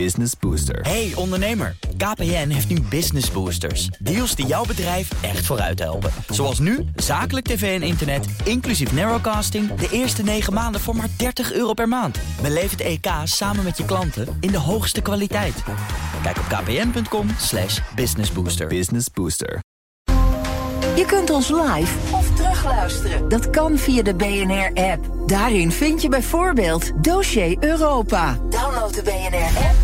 Business Booster. Hey ondernemer, KPN heeft nu Business Boosters. Deals die jouw bedrijf echt vooruit helpen. Zoals nu, zakelijk tv en internet, inclusief narrowcasting... de eerste 9 maanden voor maar 30 euro per maand. Beleef het EK samen met je klanten in de hoogste kwaliteit. Kijk op kpn.com slash businessbooster. Business Booster. Je kunt ons live of terugluisteren. Dat kan via de BNR-app. Daarin vind je bijvoorbeeld Dossier Europa. Download de BNR-app.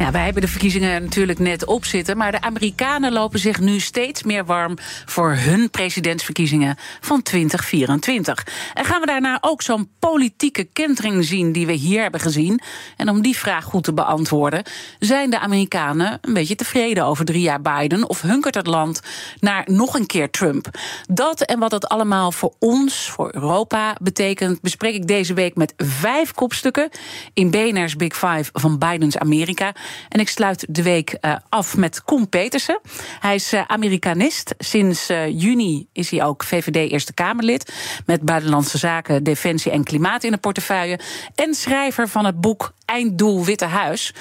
Ja, wij hebben de verkiezingen natuurlijk net op zitten. Maar de Amerikanen lopen zich nu steeds meer warm voor hun presidentsverkiezingen van 2024. En gaan we daarna ook zo'n politieke kentering zien die we hier hebben gezien? En om die vraag goed te beantwoorden, zijn de Amerikanen een beetje tevreden over drie jaar Biden? Of hunkert het land naar nog een keer Trump? Dat en wat dat allemaal voor ons, voor Europa, betekent, bespreek ik deze week met vijf kopstukken in BNR's Big Five van Bidens Amerika. En ik sluit de week uh, af met Koen Petersen. Hij is uh, Amerikanist. Sinds uh, juni is hij ook VVD Eerste Kamerlid. Met buitenlandse zaken, defensie en klimaat in de portefeuille. En schrijver van het boek Einddoel Witte Huis.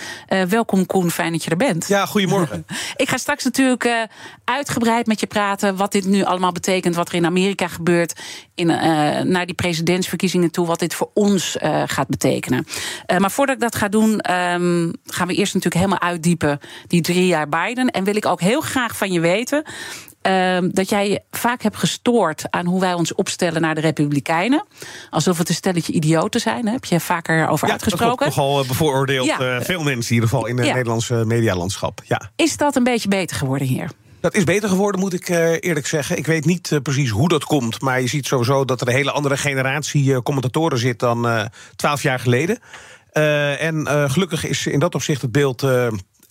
welkom Koen, fijn dat je er bent. Ja, goedemorgen. ik ga straks natuurlijk uitgebreid met je praten. Wat dit nu allemaal betekent. Wat er in Amerika gebeurt. In, naar die presidentsverkiezingen toe. Wat dit voor ons gaat betekenen. maar voordat ik dat ga doen, um, gaan we eerst natuurlijk helemaal uitdiepen, die drie jaar Biden. En wil ik ook heel graag van je weten. Uh, dat jij je vaak hebt gestoord aan hoe wij ons opstellen naar de Republikeinen. Alsof het een stelletje idioten zijn. Heb je vaker over ja, uitgesproken? Dat nogal bevooroordeeld. Ja. Uh, veel mensen in ieder geval in het ja. Nederlandse medialandschap. Ja. Is dat een beetje beter geworden hier? Dat is beter geworden, moet ik uh, eerlijk zeggen. Ik weet niet precies hoe dat komt. Maar je ziet sowieso dat er een hele andere generatie commentatoren zit dan twaalf jaar geleden. Uh, en uh, gelukkig is in dat opzicht het beeld uh,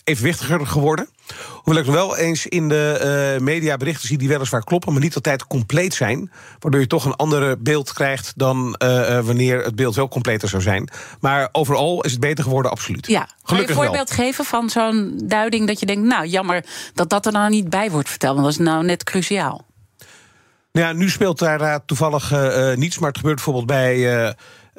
evenwichtiger geworden. Hoewel ik nog wel eens in de mediaberichten zie die weliswaar kloppen, maar niet altijd compleet zijn. Waardoor je toch een ander beeld krijgt dan wanneer het beeld wel completer zou zijn. Maar overal is het beter geworden, absoluut. Ja, Gelukkig kan je een voorbeeld wel. geven van zo'n duiding dat je denkt, nou jammer dat dat er nou niet bij wordt verteld, want dat is nou net cruciaal. Nou ja, nu speelt daar toevallig niets, maar het gebeurt bijvoorbeeld bij uh,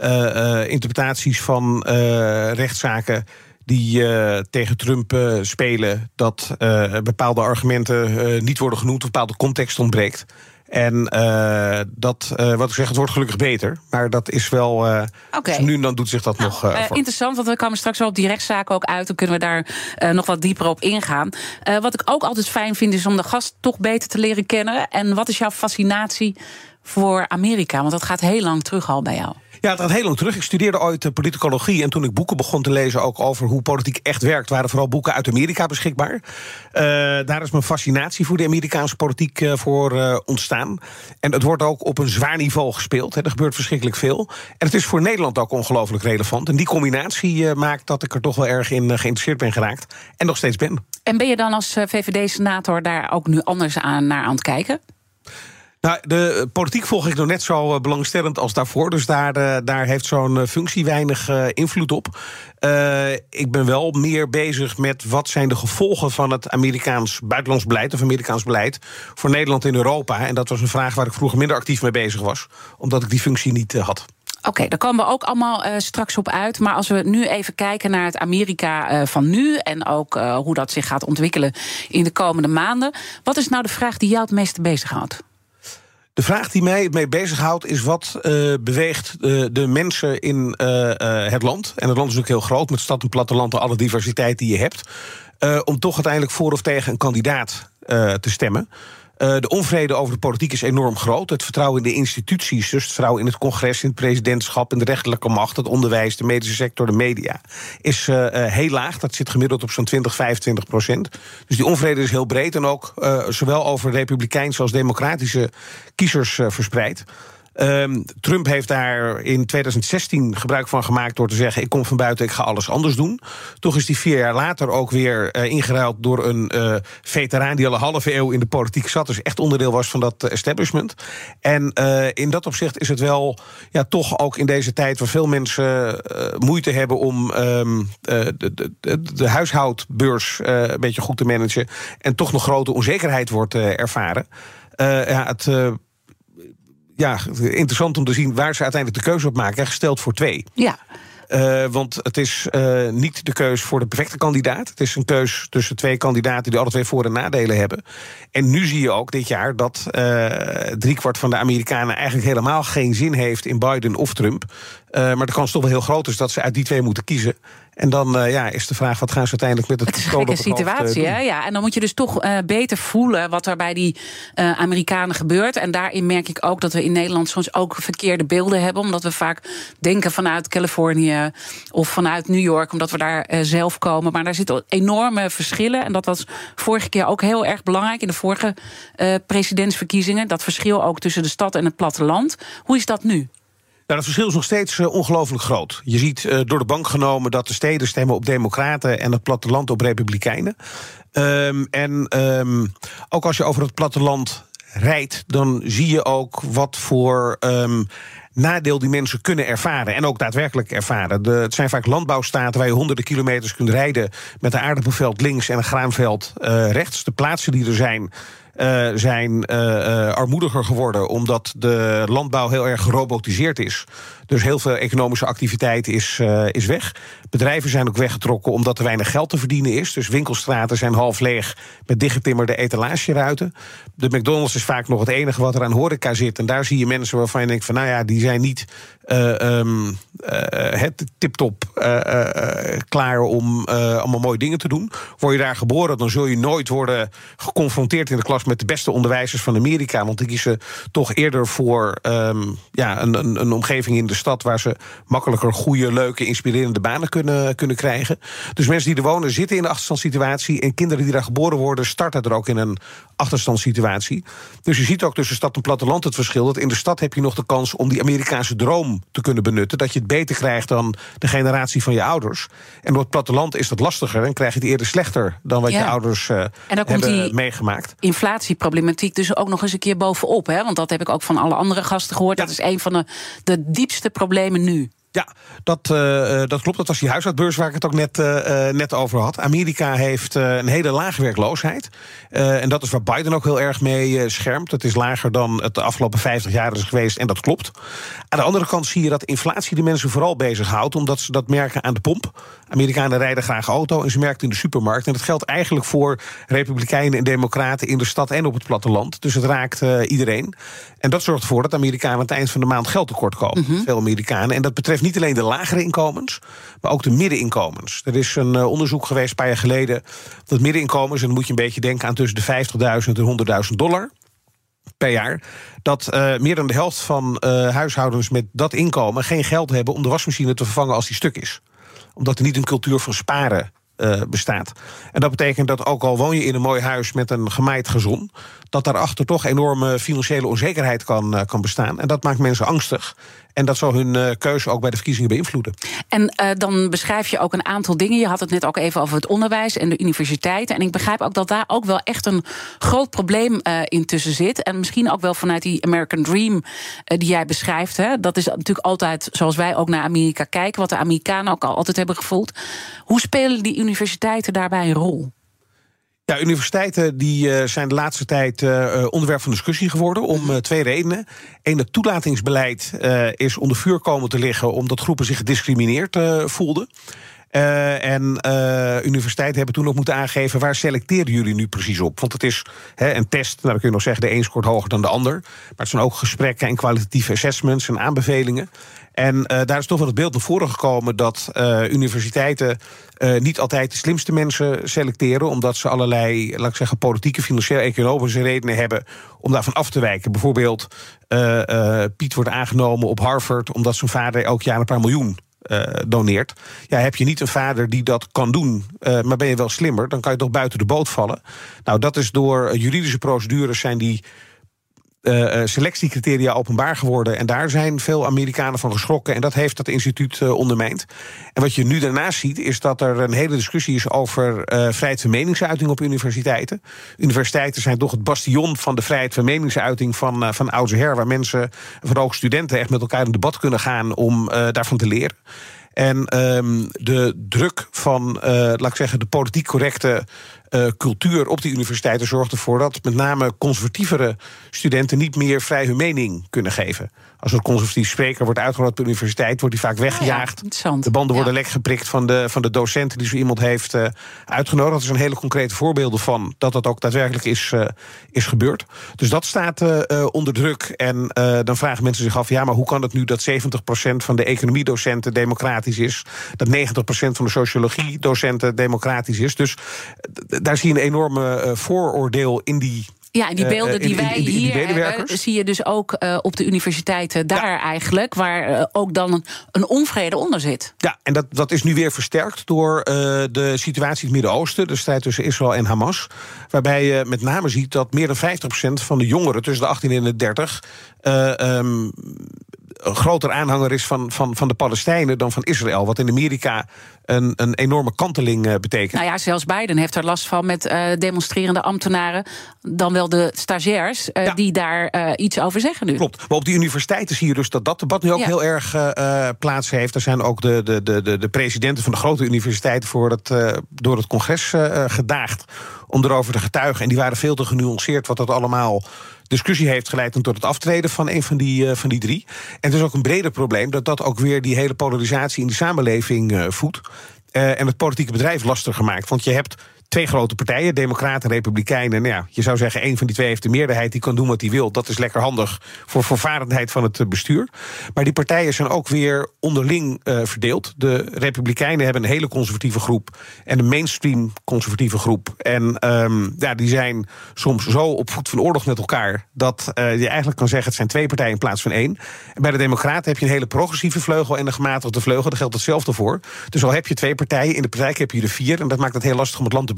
uh, interpretaties van uh, rechtszaken die tegen Trump spelen, dat bepaalde argumenten niet worden genoemd, of bepaalde context ontbreekt. En dat, wat ik zeg, het wordt gelukkig beter. Maar dat is wel. Okay. Dus nu en dan doet zich dat nou, nog. interessant, want we komen straks wel op die rechtszaken ook uit. Dan kunnen we daar nog wat dieper op ingaan. wat ik ook altijd fijn vind, is om de gast toch beter te leren kennen. En wat is jouw fascinatie voor Amerika? Want dat gaat heel lang terug al bij jou. Ja, het gaat heel lang terug. Ik studeerde ooit politicologie. En toen ik boeken begon te lezen ook over hoe politiek echt werkt, waren vooral boeken uit Amerika beschikbaar. Uh, daar is mijn fascinatie voor de Amerikaanse politiek uh, voor uh, ontstaan. En het wordt ook op een zwaar niveau gespeeld. Hè. Er gebeurt verschrikkelijk veel. En het is voor Nederland ook ongelooflijk relevant. En die combinatie maakt dat ik er toch wel erg in geïnteresseerd ben geraakt. En nog steeds ben. En ben je dan als VVD-senator daar ook nu anders aan, naar aan het kijken? Nou, de politiek volg ik nog net zo belangstellend als daarvoor. Dus daar, uh, daar heeft zo'n functie weinig invloed op. Ik ben wel meer bezig met wat zijn de gevolgen van het Amerikaans buitenlands beleid of Amerikaans beleid voor Nederland en Europa. En dat was een vraag waar ik vroeger minder actief mee bezig was, omdat ik die functie niet had. Oké, daar komen we ook allemaal straks op uit. Maar als we nu even kijken naar het Amerika van nu en ook hoe dat zich gaat ontwikkelen in de komende maanden. Wat is nou de vraag die jou het meeste bezighoudt? De vraag die mij mee bezighoudt is wat uh, beweegt uh, de mensen in uh, het land. En het land is natuurlijk heel groot, met stad en platteland en alle diversiteit die je hebt. om toch uiteindelijk voor of tegen een kandidaat te stemmen. Uh, de onvrede over de politiek is enorm groot. Het vertrouwen in de instituties, dus het vertrouwen in het congres, in het presidentschap, in de rechterlijke macht, het onderwijs, de medische sector, de media, is uh, uh, heel laag. Dat zit gemiddeld op zo'n 20, 25 procent. Dus die onvrede is heel breed en ook zowel over republikeinse als democratische kiezers verspreid. Ehm, Trump heeft daar in 2016 gebruik van gemaakt door te zeggen: Ik kom van buiten, ik ga alles anders doen. Toch is hij vier jaar later ook weer uh, ingeruild door een uh, veteraan die al een halve eeuw in de politiek zat, dus echt onderdeel was van dat establishment. En uh, in dat opzicht is het wel ja, toch ook in deze tijd waar veel mensen moeite hebben om um, de, de, de, de, huishoudbeurs een beetje goed te managen en toch nog grote onzekerheid wordt ervaren. ja, het ja, interessant om te zien waar ze uiteindelijk de keuze op maken. Gesteld voor twee. Ja. Uh, want het is uh, niet de keus voor de perfecte kandidaat. Het is een keus tussen twee kandidaten die alle twee voor- en nadelen hebben. En nu zie je ook dit jaar dat uh, driekwart van de Amerikanen eigenlijk helemaal geen zin heeft in Biden of Trump. maar de kans toch wel heel groot is dat ze uit die twee moeten kiezen. En dan uh, ja, is de vraag, wat gaan ze uiteindelijk met het Het is een gekke situatie, hè? Ja, en dan moet je dus toch uh, beter voelen wat er bij die uh, Amerikanen gebeurt. En daarin merk ik ook dat we in Nederland soms ook verkeerde beelden hebben. Omdat we vaak denken vanuit Californië of vanuit New York, omdat we daar zelf komen. Maar daar zitten enorme verschillen. En dat was vorige keer ook heel erg belangrijk in de vorige presidentsverkiezingen. Dat verschil ook tussen de stad en het platteland. Hoe is dat nu? Nou, dat verschil is nog steeds uh, ongelooflijk groot. Je ziet uh, door de bank genomen dat de steden stemmen op Democraten en het platteland op Republikeinen. Um, en um, ook als je over het platteland rijdt, dan zie je ook wat voor. Um, nadeel die mensen kunnen ervaren. En ook daadwerkelijk ervaren. De, het zijn vaak landbouwstaten waar je honderden kilometers kunt rijden. met een aardappelveld links en een graanveld uh, rechts. De plaatsen die er zijn. Uh, zijn uh, uh, armoediger geworden omdat de landbouw heel erg gerobotiseerd is. Dus heel veel economische activiteit is, is weg. Bedrijven zijn ook weggetrokken omdat er weinig geld te verdienen is. Dus winkelstraten zijn half leeg met dichtgetimmerde etalageruiten. De McDonald's is vaak nog het enige wat er aan horeca zit. En daar zie je mensen waarvan je denkt van nou ja, die zijn niet het tip-top klaar om allemaal mooie dingen te doen. Word je daar geboren, dan zul je nooit worden geconfronteerd in de klas met de beste onderwijzers van Amerika. Want die kiezen toch eerder voor um, ja, een, een, een, omgeving in de stad waar ze makkelijker goede, leuke, inspirerende banen kunnen, kunnen krijgen. Dus mensen die er wonen zitten in de achterstandssituatie. En kinderen die daar geboren worden, starten er ook in een achterstandssituatie. Dus je ziet ook tussen stad en platteland het verschil. Dat in de stad heb je nog de kans om die Amerikaanse droom te kunnen benutten. Dat je het beter krijgt dan de generatie van je ouders. En op het platteland is dat lastiger en krijg je het eerder slechter dan wat ja. je ouders uh, en dan hebben komt die meegemaakt. Inflatieproblematiek dus ook nog eens een keer bovenop. Hè? Want dat heb ik ook van alle andere gasten gehoord. Ja. Dat is een van de, de diepste problemen nu. Ja, dat, uh, dat klopt. Dat was die huishoudbeurs waar ik het ook net, uh, net over had. Amerika heeft uh, een hele lage werkloosheid. en dat is waar Biden ook heel erg mee schermt. Het is lager dan het de afgelopen 50 jaar is geweest. En dat klopt. Aan de andere kant zie je dat inflatie de mensen vooral bezighoudt. Omdat ze dat merken aan de pomp. Amerikanen rijden graag auto en ze merken het in de supermarkt. En dat geldt eigenlijk voor Republikeinen en Democraten in de stad en op het platteland. Dus het raakt iedereen. En dat zorgt ervoor dat Amerikanen aan het eind van de maand geld tekort komen. Mm -hmm. Veel Amerikanen. En dat betreft niet alleen de lagere inkomens, maar ook de middeninkomens. Er is een uh, onderzoek geweest een paar jaar geleden dat middeninkomens, en dan moet je een beetje denken aan tussen de 50.000 en 100.000 dollar per jaar. Dat uh, meer dan de helft van uh, huishoudens met dat inkomen geen geld hebben om de wasmachine te vervangen als die stuk is. Omdat er niet een cultuur van sparen bestaat. En dat betekent dat ook al woon je in een mooi huis met een gemaaid gezon, dat daarachter toch enorme financiële onzekerheid kan, uh, kan bestaan. En dat maakt mensen angstig. En dat zal hun uh, keuze ook bij de verkiezingen beïnvloeden. En uh, dan beschrijf je ook een aantal dingen. Je had het net ook even over het onderwijs en de universiteiten. En ik begrijp ook dat daar ook wel echt een groot probleem uh, in tussen zit. En misschien ook wel vanuit die American Dream die jij beschrijft. Hè. Dat is natuurlijk altijd zoals wij ook naar Amerika kijken, wat de Amerikanen ook al altijd hebben gevoeld. Hoe spelen die universiteiten daarbij een rol? Ja, universiteiten die, uh, zijn de laatste tijd uh, onderwerp van discussie geworden om uh, twee redenen. Eén, het toelatingsbeleid is onder vuur komen te liggen omdat groepen zich gediscrimineerd voelden. Uh, en uh, universiteiten hebben toen ook moeten aangeven... waar selecteren jullie nu precies op? Want het is he, een test, nou, dan kun je nog zeggen... de een scoort hoger dan de ander. Maar het zijn ook gesprekken en kwalitatieve assessments en aanbevelingen. En uh, daar is toch wel het beeld naar voren gekomen... dat universiteiten niet altijd de slimste mensen selecteren... omdat ze allerlei, laat ik zeggen, politieke, financiële, economische redenen hebben... om daarvan af te wijken. Bijvoorbeeld, Piet wordt aangenomen op Harvard... omdat zijn vader elk jaar een paar miljoen doneert. Ja, heb je niet een vader die dat kan doen, maar ben je wel slimmer, dan kan je toch buiten de boot vallen. Nou, dat is door juridische procedures zijn die uh, selectiecriteria openbaar geworden. En daar zijn veel Amerikanen van geschrokken. En dat heeft dat instituut uh, ondermijnd. En wat je nu daarnaast ziet, is dat er een hele discussie is over vrijheid van meningsuiting op universiteiten. Universiteiten zijn toch het bastion van de vrijheid van meningsuiting van, van oudsher. Waar mensen, vooral ook studenten, echt met elkaar in debat kunnen gaan om daarvan te leren. En um, de druk van, uh, laat ik zeggen, de politiek correcte uh, cultuur op die universiteiten zorgt ervoor dat met name conservatievere studenten niet meer vrij hun mening kunnen geven. Als een conservatief spreker wordt uitgenodigd op de universiteit, wordt hij vaak weggejaagd. Ja, de banden worden lek geprikt van de, van de docenten die zo iemand heeft uh, uitgenodigd. Dat zijn hele concrete voorbeelden van dat dat ook daadwerkelijk is, uh, is gebeurd. Dus dat staat uh, onder druk. En dan vragen mensen zich af: ja, maar hoe kan het nu dat 70% van de economiedocenten democratisch is? Dat 90% van de sociologiedocenten democratisch is? Dus daar zie je een enorme vooroordeel in die ja, en die eh, beelden die wij hier hebben, zie je dus ook uh, op de universiteiten daar eigenlijk, waar ook dan een, een, onvrede onder zit. Ja, en dat, dat is nu weer versterkt door de situatie in het Midden-Oosten, de strijd tussen Israël en Hamas. Waarbij je met name ziet dat meer dan 50% van de jongeren tussen de 18 en de 30 um, een groter aanhanger is van, van, van de Palestijnen dan van Israël. Wat in Amerika een, een enorme kanteling uh, betekent. Nou ja, zelfs Biden heeft er last van met uh, demonstrerende ambtenaren. Dan wel de stagiairs uh, ja. die daar iets over zeggen nu. Klopt. Maar op die universiteiten zie je dus dat dat debat nu ook ja. heel erg plaats heeft. Er zijn ook de, de, de, de presidenten van de grote universiteiten voor het, door het congres gedaagd om erover te getuigen. En die waren veel te genuanceerd wat dat allemaal discussie heeft geleid tot het aftreden van een van die, uh, van die drie. En het is ook een breder probleem dat dat ook weer die hele polarisatie in de samenleving uh, voedt. Uh, en het politieke bedrijf lastig gemaakt. Want je hebt twee grote partijen, Democraten en Republikeinen. Nou ja, je zou zeggen, één van die twee heeft de meerderheid, die kan doen wat hij wil. Dat is lekker handig voor voorvarendheid van het bestuur. Maar die partijen zijn ook weer onderling uh, verdeeld. De Republikeinen hebben een hele conservatieve groep en een mainstream conservatieve groep. En um, ja, die zijn soms zo op voet van oorlog met elkaar dat uh, je eigenlijk kan zeggen: het zijn twee partijen in plaats van één. En bij de Democraten heb je een hele progressieve vleugel en een gematigde vleugel. Daar geldt hetzelfde voor. Dus al heb je twee partijen, in de praktijk heb je er vier. En dat maakt het heel lastig om het land te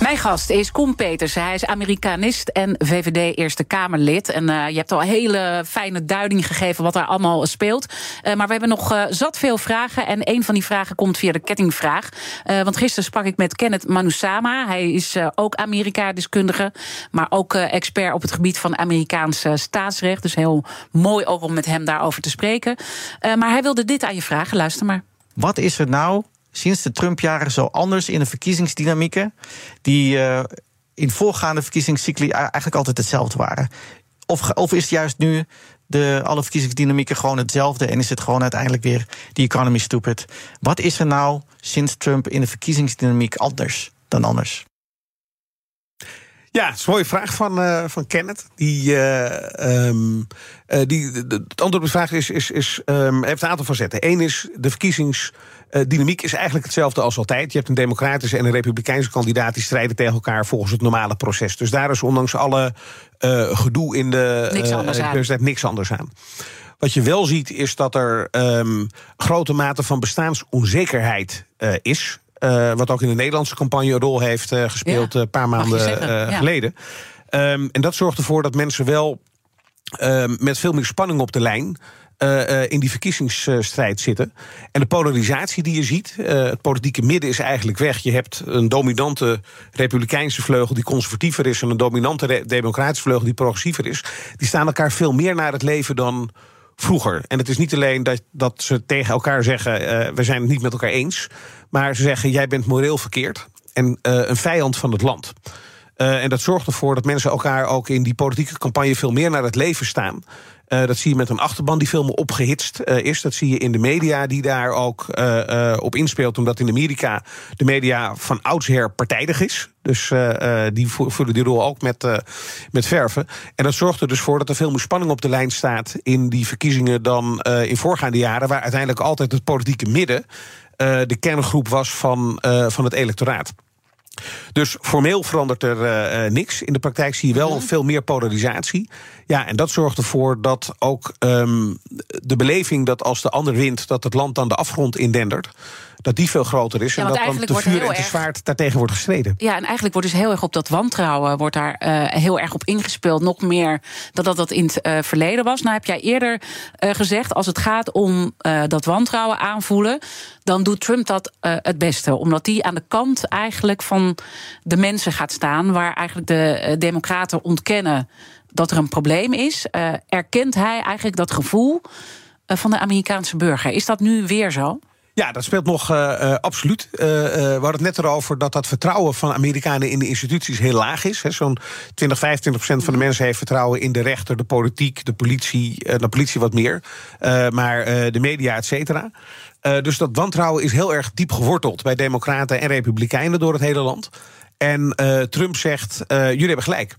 Mijn gast is Koen Peters. Hij is Amerikanist en VVD Eerste Kamerlid. En uh, je hebt al hele fijne duiding gegeven wat daar allemaal speelt. Uh, maar we hebben nog uh, zat veel vragen. En een van die vragen komt via de kettingvraag. want gisteren sprak ik met Kenneth Manusama. Hij is ook Amerika-deskundige. Maar ook expert op het gebied van Amerikaans staatsrecht. Dus heel mooi ook om met hem daarover te spreken. maar hij wilde dit aan je vragen. Luister maar. Wat is er nou sinds de Trump-jaren zo anders in de verkiezingsdynamieken, die uh, in voorgaande verkiezingscycli eigenlijk altijd hetzelfde waren? Of, of is juist nu de, alle verkiezingsdynamieken gewoon hetzelfde en is het gewoon uiteindelijk weer die economy stupid? Wat is er nou sinds Trump in de verkiezingsdynamiek anders dan anders? Ja, het is een mooie vraag van, uh, van Kenneth. Die, um, uh, die, het antwoord op de vraag is, is, is um, heeft een aantal facetten. Eén is, de verkiezingsdynamiek is eigenlijk hetzelfde als altijd. Je hebt een democratische en een republikeinse kandidaat... die strijden tegen elkaar volgens het normale proces. Dus daar is ondanks alle gedoe in de niks anders, aan. niks anders aan. Wat je wel ziet is dat er um, grote mate van bestaansonzekerheid is... Wat ook in de Nederlandse campagne een rol heeft gespeeld een ja, paar maanden ja. geleden. Um, en dat zorgt ervoor dat mensen wel um, met veel meer spanning op de lijn. In die verkiezingsstrijd zitten. En de polarisatie die je ziet, het politieke midden is eigenlijk weg. Je hebt een dominante republikeinse vleugel die conservatiever is, en een dominante democratische vleugel die progressiever is. Die staan elkaar veel meer naar het leven dan vroeger. En het is niet alleen dat, dat ze tegen elkaar zeggen: uh, we zijn het niet met elkaar eens. Maar ze zeggen: jij bent moreel verkeerd en een vijand van het land. En dat zorgt ervoor dat mensen elkaar ook in die politieke campagne veel meer naar het leven staan. Uh, dat zie je met een achterban die veel meer opgehitst uh, is. Dat zie je in de media die daar ook uh, op inspeelt. Omdat in Amerika de media van oudsher partijdig is. Dus die vullen die rol ook met, met verven. En dat zorgt er dus voor dat er veel meer spanning op de lijn staat in die verkiezingen dan in voorgaande jaren. Waar uiteindelijk altijd het politieke midden de kerngroep was van, van het electoraat. Dus formeel verandert er uh, niks. In de praktijk zie je wel veel meer polarisatie. Ja, en dat zorgt ervoor dat ook um, de beleving dat als de ander wint, dat het land dan de afgrond indendert. Dat die veel groter is. Ja, en dat dan te vuur en te erg- zwaard daartegen wordt gestreden. Ja, en eigenlijk wordt dus heel erg op dat wantrouwen wordt daar eh, heel erg op ingespeeld. Nog meer dan dat dat in het eh, verleden was. Nou heb jij eerder eh, gezegd, als het gaat om dat wantrouwen aanvoelen, dan doet Trump dat het beste. Omdat hij aan de kant eigenlijk van de mensen gaat staan, waar eigenlijk de Democraten ontkennen dat er een probleem is. erkent hij eigenlijk dat gevoel van de Amerikaanse burger. Is dat nu weer zo? Ja, dat speelt nog eh, eh, absoluut. Eh, we hadden het net erover dat dat vertrouwen van Amerikanen in de instituties heel laag is. Zo'n 20, 25 procent van de mensen heeft vertrouwen in de rechter, de politiek, de politie, de politie wat meer, maar de media, et cetera. Dus dat wantrouwen is heel erg diep geworteld bij Democraten en Republikeinen door het hele land. En Trump zegt: jullie hebben gelijk.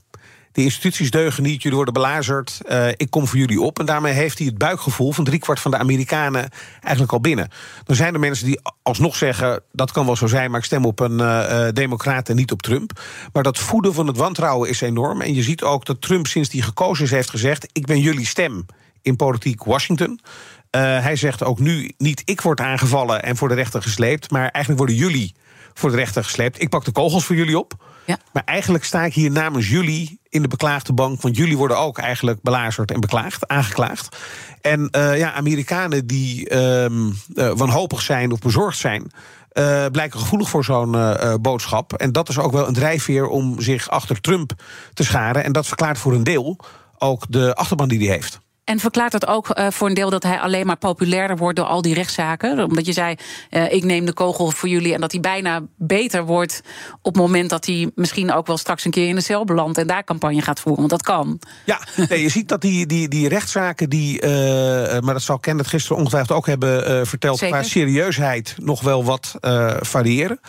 De instituties deugen niet, jullie worden belazerd. eh, ik kom voor jullie op. En daarmee heeft hij het buikgevoel van driekwart van de Amerikanen eigenlijk al binnen. Dan zijn er mensen die alsnog zeggen: dat kan wel zo zijn, maar ik stem op een eh eh, Democrat en niet op Trump. Maar dat voeden van het wantrouwen is enorm. En je ziet ook dat Trump sinds hij gekozen is, heeft gezegd: ik ben jullie stem in politiek Washington. Hij zegt ook nu niet: ik word aangevallen en voor de rechter gesleept, maar eigenlijk worden jullie voor de rechter gesleept. Ik pak de kogels voor jullie op. Maar eigenlijk sta ik hier namens jullie in de beklaagde bank. Want jullie worden ook eigenlijk belazerd en beklaagd, aangeklaagd. En eh, ja, Amerikanen die eh, wanhopig zijn of bezorgd zijn. eh, blijken gevoelig voor zo'n boodschap. En dat is ook wel een drijfveer om zich achter Trump te scharen. En dat verklaart voor een deel ook de achterban die hij heeft. En verklaart dat ook eh, voor een deel dat hij alleen maar populairder wordt door al die rechtszaken? Omdat je zei, eh, ik neem de kogel voor jullie. En dat hij bijna beter wordt op het moment dat hij misschien ook wel straks een keer in de cel belandt. En daar campagne gaat voeren. Want dat kan. Ja, nee, je ziet dat die, die, die rechtszaken, die, eh, maar dat zal Kenneth gisteren ongetwijfeld ook hebben verteld, Zeker. qua serieusheid nog wel wat variëren.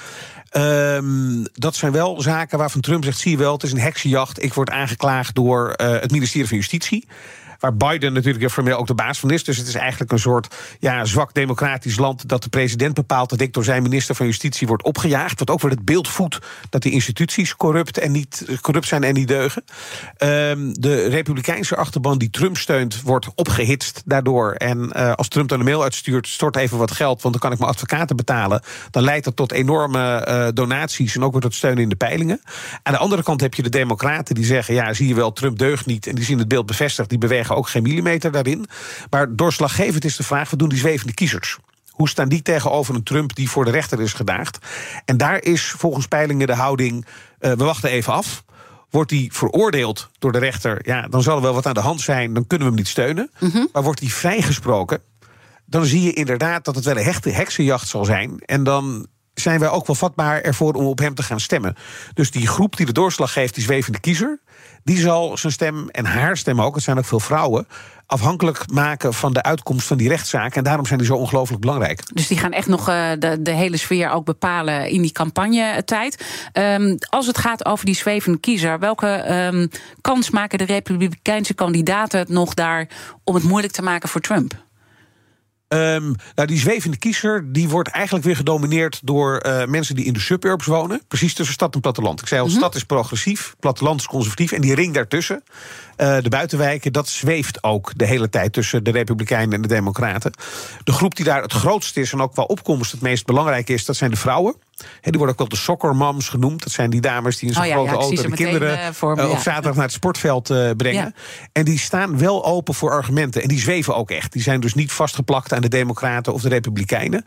Ehm, dat zijn wel zaken waarvan Trump zegt: zie je wel, het is een heksenjacht. Ik word aangeklaagd door het ministerie van Justitie. Waar Biden natuurlijk formeel ook de baas van is. Dus het is eigenlijk een soort ja, zwak democratisch land. dat de president bepaalt dat ik door zijn minister van Justitie wordt opgejaagd. Wat ook weer het beeld voedt dat die instituties corrupt, en niet, corrupt zijn en niet deugen. Ehm, de Republikeinse achterban die Trump steunt, wordt opgehitst daardoor. En eh, als Trump dan een mail uitstuurt, stort even wat geld, want dan kan ik mijn advocaten betalen. Dan leidt dat tot enorme eh, donaties en ook weer tot steun in de peilingen. Aan de andere kant heb je de Democraten die zeggen: ja, zie je wel, Trump deugt niet. En die zien het beeld bevestigd, die bewegen ook geen millimeter daarin. Maar doorslaggevend is de vraag: wat doen die zwevende kiezers? Hoe staan die tegenover een Trump die voor de rechter is gedaagd? En daar is volgens peilingen de houding: eh, we wachten even af. Wordt hij veroordeeld door de rechter, ja, dan zal er wel wat aan de hand zijn, dan kunnen we hem niet steunen. Maar wordt hij vrijgesproken, dan zie je inderdaad dat het wel een hechte heksenjacht zal zijn. En dan zijn wij ook wel vatbaar ervoor om op hem te gaan stemmen. Dus die groep die de doorslag geeft, die zwevende kiezer, die zal zijn stem en haar stem ook, het zijn ook veel vrouwen, afhankelijk maken van de uitkomst van die rechtszaak. En daarom zijn die zo ongelooflijk belangrijk. Dus die gaan echt nog eh, de, hele sfeer ook bepalen in die campagnetijd. Ehm, als het gaat over die zwevende kiezer, welke ehm, kans maken de Republikeinse kandidaten nog daar om het moeilijk te maken voor Trump? Ehm, nou, die zwevende kiezer die wordt eigenlijk weer gedomineerd door eh, mensen die in de suburbs wonen. Precies tussen stad en platteland. Ik zei al, stad is progressief, platteland is conservatief. En die ring daartussen, eh, de buitenwijken, dat zweeft ook de hele tijd tussen de Republikeinen en de Democraten. De groep die daar het grootst is en ook qua opkomst het meest belangrijk is, dat zijn de vrouwen. He, die worden ook wel de soccer moms genoemd. Dat zijn die dames die in zo'n Oh ja, grote ja, auto de kinderen eh, eh, op zaterdag naar het sportveld eh, brengen. En die staan wel open voor argumenten. En die zweven ook echt. Die zijn dus niet vastgeplakt aan de Democraten of de Republikeinen.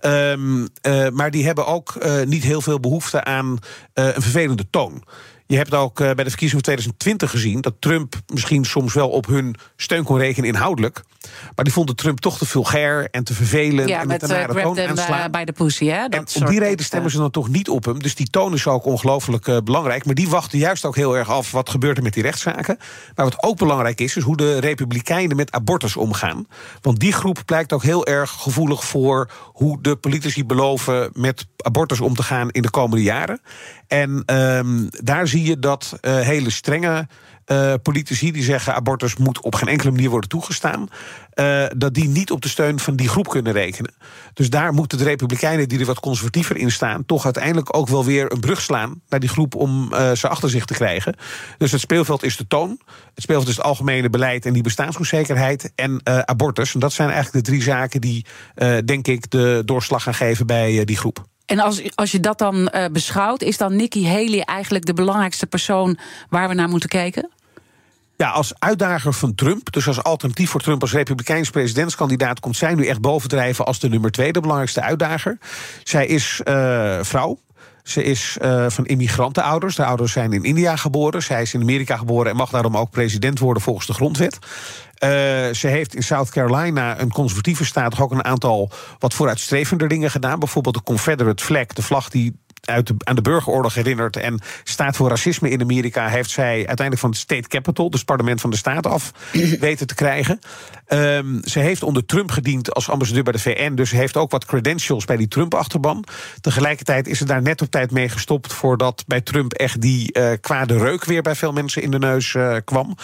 Ehm, eh, maar die hebben ook niet heel veel behoefte aan een vervelende toon. Je hebt ook eh, bij de verkiezingen van 2020 gezien dat Trump misschien soms wel op hun steun kon rekenen inhoudelijk. Maar die vonden Trump toch te vulgair en te vervelend. Ja, en met een nare grab toon aanslaan. uh, bij de pussy. Hè? Dat En om die reden stemmen ze dan toch niet op hem. Dus die toon is ook ongelooflijk eh, belangrijk. Maar die wachten juist ook heel erg af wat gebeurt er met die rechtszaken. Maar wat ook belangrijk is, is hoe de Republikeinen met abortus omgaan. Want die groep blijkt ook heel erg gevoelig voor hoe de politici beloven met abortus om te gaan in de komende jaren. En ehm, daar zie je dat eh, hele strenge uh, politici die zeggen abortus moet op geen enkele manier worden toegestaan, uh, dat die niet op de steun van die groep kunnen rekenen. Dus daar moeten de Republikeinen, die er wat conservatiever in staan, toch uiteindelijk ook wel weer een brug slaan naar die groep om ze achter zich te krijgen. Dus het speelveld is de toon, het speelveld is het algemene beleid en die bestaansonzekerheid en abortus. En dat zijn eigenlijk de drie zaken die, denk ik, de doorslag gaan geven bij die groep. En als, als je dat dan uh, beschouwt, is dan Nikki Haley eigenlijk de belangrijkste persoon waar we naar moeten kijken? Ja, als uitdager van Trump, dus als alternatief voor Trump als republikeins presidentskandidaat, komt zij nu echt bovendrijven als de nummer twee, de belangrijkste uitdager. Zij is uh, vrouw. Ze is uh, van immigrantenouders. De ouders zijn in India geboren. Zij is in Amerika geboren en mag daarom ook president worden volgens de grondwet. Uh, ze heeft in South Carolina, een conservatieve staat, ook een aantal wat vooruitstrevender dingen gedaan. Bijvoorbeeld de Confederate flag, de vlag die uit de, aan de burgeroorlog herinnert en staat voor racisme in Amerika, heeft zij uiteindelijk van het State Capitol, dus het parlement van de staat, af weten te krijgen. Um, ze heeft onder Trump gediend als ambassadeur bij de VN, dus ze heeft ook wat credentials bij die Trump-achterban. Tegelijkertijd is ze daar net op tijd mee gestopt voordat bij Trump echt die uh, kwade reuk weer bij veel mensen in de neus uh, kwam.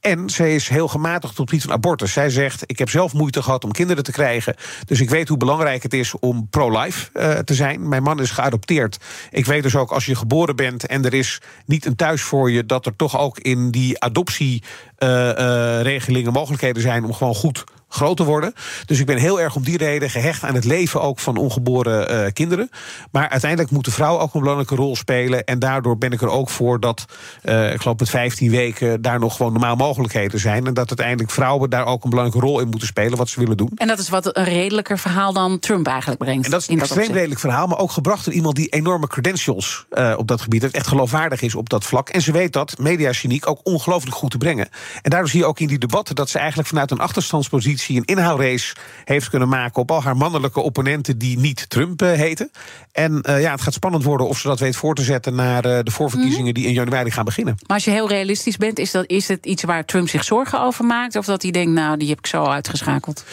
En ze is heel gematigd op het van abortus. Zij zegt: Ik heb zelf moeite gehad om kinderen te krijgen. Dus ik weet hoe belangrijk het is om pro-life uh, te zijn. Mijn man is geadopteerd. Ik weet dus ook als je geboren bent en er is niet een thuis voor je, dat er toch ook in die adoptieregelingen uh, uh, mogelijkheden zijn om gewoon goed groot te worden. Dus ik ben heel erg om die reden gehecht aan het leven ook van ongeboren uh, kinderen. Maar uiteindelijk moet de vrouw ook een belangrijke rol spelen. En daardoor ben ik er ook voor dat, uh, ik geloof met 15 weken, daar nog gewoon normaal mogelijkheden zijn. En dat uiteindelijk vrouwen daar ook een belangrijke rol in moeten spelen, wat ze willen doen. En dat is wat een redelijker verhaal dan Trump eigenlijk brengt. En dat is een extreem redelijk verhaal, maar ook gebracht door iemand die enorme credentials uh, op dat gebied heeft. Echt geloofwaardig is op dat vlak. En ze weet dat mediageniek ook ongelooflijk goed te brengen. En daardoor zie je ook in die debatten dat ze eigenlijk vanuit een achterstandspositie een inhaalrace heeft kunnen maken op al haar mannelijke opponenten die niet Trump uh, heten. En uh, ja, het gaat spannend worden of ze dat weet voor te zetten naar uh, de voorverkiezingen -hmm. die in januari gaan beginnen. Maar als je heel realistisch bent, is, dat, is het iets waar Trump zich zorgen over maakt? Of dat hij denkt, nou, die heb ik zo uitgeschakeld?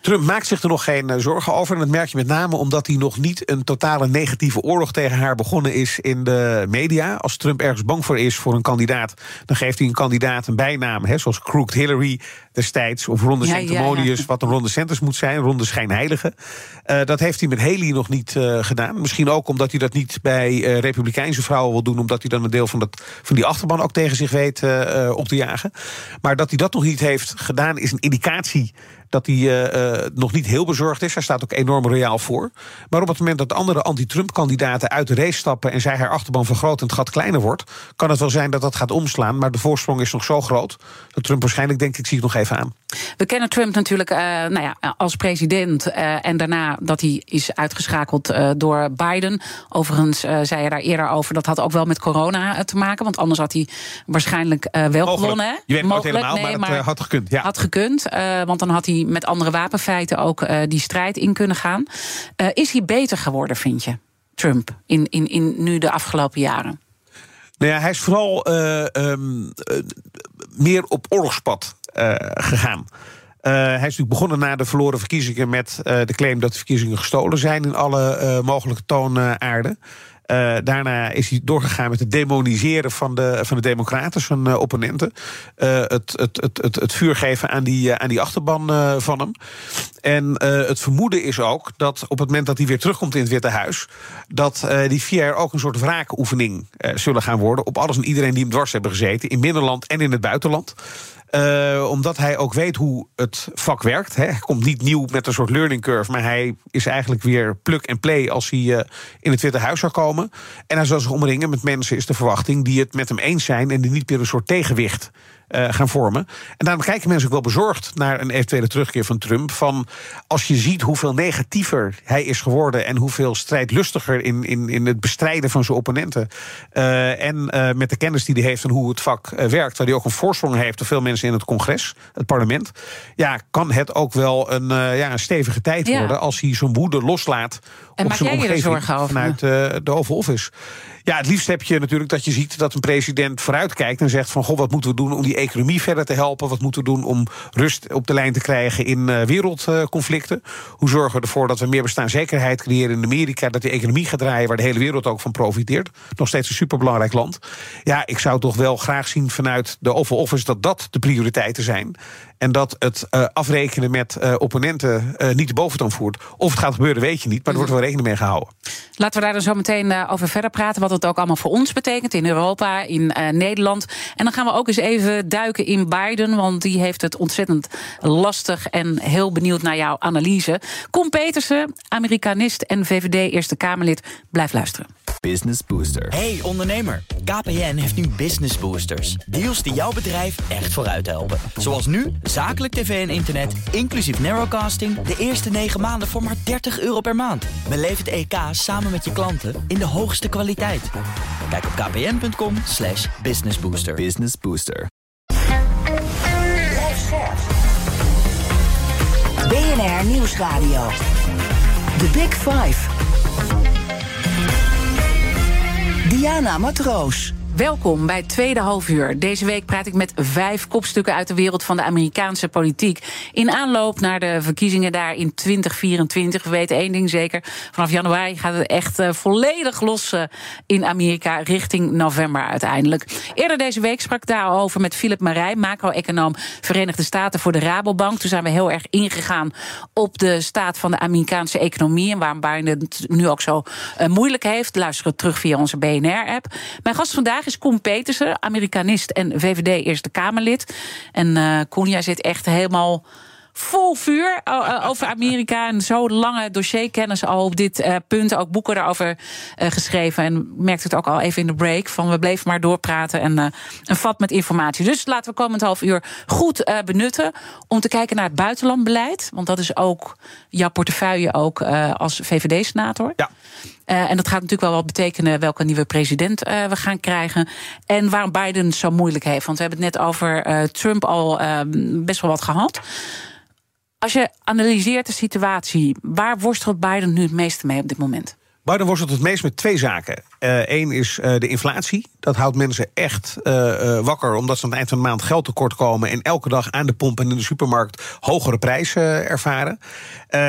Trump maakt zich er nog geen uh, zorgen over. En dat merk je met name omdat hij nog niet een totale negatieve oorlog tegen haar begonnen is in de media. Als Trump ergens bang voor is voor een kandidaat, dan geeft hij een kandidaat een bijnaam. Hè, zoals Crooked Hillary destijds. Of Ronde ja, Sanctimonious, ja, ja. wat een Ronde Centers moet zijn. Ronde Schijnheilige. Uh, dat heeft hij met Haley nog niet uh, gedaan. Misschien ook omdat hij dat niet bij uh, Republikeinse vrouwen wil doen. Omdat hij dan een deel van, dat, van die achterban ook tegen zich weet op te jagen. Maar dat hij dat nog niet heeft gedaan is een indicatie dat hij uh, uh, nog niet heel bezorgd is. Hij staat ook enorm royaal voor. Maar op het moment dat andere anti-Trump-kandidaten uit de race stappen en zij haar achterban vergroot en het gat kleiner wordt, kan het wel zijn dat dat gaat omslaan. Maar de voorsprong is nog zo groot dat Trump waarschijnlijk denkt: ik zie het nog even aan. We kennen Trump natuurlijk uh, nou ja, als president en daarna dat hij is uitgeschakeld door Biden. Overigens zei je daar eerder over dat had ook wel met corona te maken, want anders had hij waarschijnlijk wel Mogelijk. gewonnen. Hè? Je weet het helemaal, nee, maar het had gekund. Ja. Had gekund, want dan had hij met andere wapenfeiten ook uh, die strijd in kunnen gaan. Uh, is hij beter geworden, vind je, Trump, in, in, in nu de afgelopen jaren? Nou ja, hij is vooral uh, um, meer op oorlogspad gegaan. Hij is natuurlijk begonnen na de verloren verkiezingen met de claim dat de verkiezingen gestolen zijn in alle mogelijke toonaarden. Uh, daarna is hij doorgegaan met het demoniseren van de, van de Democraten, zijn uh, opponenten. Uh, het, het, het, het, het vuur geven aan die, aan die achterban van hem. En het vermoeden is ook dat op het moment dat hij weer terugkomt in het Witte Huis, dat die vier jaar ook een soort wraakoefening zullen gaan worden op alles en iedereen die hem dwars hebben gezeten, in binnenland en in het buitenland. Uh, omdat hij ook weet hoe het vak werkt. Hè. Hij komt niet nieuw met een soort learning curve, maar hij is eigenlijk weer plug and play als hij uh, in het Witte Huis zou komen. En hij zal zich omringen met mensen, is de verwachting, die het met hem eens zijn en die niet meer een soort tegenwicht gaan vormen. En daarom kijken mensen ook wel bezorgd naar een eventuele terugkeer van Trump. Van als je ziet hoeveel negatiever hij is geworden en hoeveel strijdlustiger in, in, in het bestrijden van zijn opponenten. Uh, en uh, met de kennis die hij heeft van hoe het vak werkt, waar hij ook een voorsprong heeft op veel mensen in het congres, het parlement. Ja, kan het ook wel een, ja, een stevige tijd ja. worden als hij zijn woede loslaat en op zijn omgeving vanuit de Oval Office. Ja, het liefst heb je natuurlijk dat je ziet dat een president vooruitkijkt en zegt van goh, wat moeten we doen om die economie verder te helpen? Wat moeten we doen om rust op de lijn te krijgen in uh, wereldconflicten? Hoe zorgen we ervoor dat we meer bestaanszekerheid creëren in Amerika? Dat die economie gaat draaien waar de hele wereld ook van profiteert. Nog steeds een superbelangrijk land. Ja, ik zou toch wel graag zien vanuit de Oval Office dat dat de prioriteiten zijn. En dat het uh, afrekenen met uh, opponenten uh, niet de boventoon voert. Of het gaat gebeuren, weet je niet. Maar er wordt wel rekening mee gehouden. Laten we daar dan zo meteen over verder praten. Wat het ook allemaal voor ons betekent in Europa, in Nederland. En dan gaan we ook eens even duiken in Biden. Want die heeft het ontzettend lastig. En heel benieuwd naar jouw analyse. Kom Petersen, Amerikanist en VVD Eerste Kamerlid. Blijf luisteren. Business Booster. Hey ondernemer, KPN heeft nu Business Boosters. Deals die jouw bedrijf echt vooruit helpen. Zoals nu, zakelijk tv en internet, inclusief narrowcasting... de eerste 9 maanden voor maar 30 euro per maand. Beleef het EK samen met je klanten in de hoogste kwaliteit. Kijk op kpn.com slash businessbooster. Business Booster. BNR Nieuwsradio. The Big Five. Diana Matroos. Welkom bij Tweede Halfuur. Deze week praat ik met vijf kopstukken uit de wereld van de Amerikaanse politiek. In aanloop naar de verkiezingen daar in 2024. We weten één ding zeker. Vanaf januari gaat het echt uh, volledig los uh, in Amerika richting november uiteindelijk. Eerder deze week sprak ik daarover met Philip Marij, macro-econoom Verenigde Staten voor de Rabobank. Toen zijn we heel erg ingegaan op de staat van de Amerikaanse economie. En waarom Biden het nu ook zo uh, moeilijk heeft. Luister het terug via onze BNR-app. Mijn gast vandaag is Koen Petersen, Amerikanist en VVD Eerste Kamerlid. En uh, Koen, jij zit echt helemaal vol vuur uh, over Amerika. En zo lange dossierkennis al op dit punt. Ook boeken daarover geschreven. En merkte het ook al even in de break. Van we bleven maar doorpraten. En een vat met informatie. Dus laten we komend half uur goed benutten. Om te kijken naar het buitenlandbeleid. Want dat is ook jouw portefeuille ook als VVD-senator. Ja. Uh, en dat gaat natuurlijk wel wat betekenen welke nieuwe president uh, we gaan krijgen. En waarom Biden zo moeilijk heeft. Want we hebben het net over uh, Trump al best wel wat gehad. Als je analyseert de situatie, waar worstelt Biden nu het meeste mee op dit moment? Biden worstelt het meest met twee zaken. Eén is de inflatie. Dat houdt mensen echt wakker, omdat ze aan het eind van de maand geld tekort komen en elke dag aan de pomp en in de supermarkt hogere prijzen ervaren.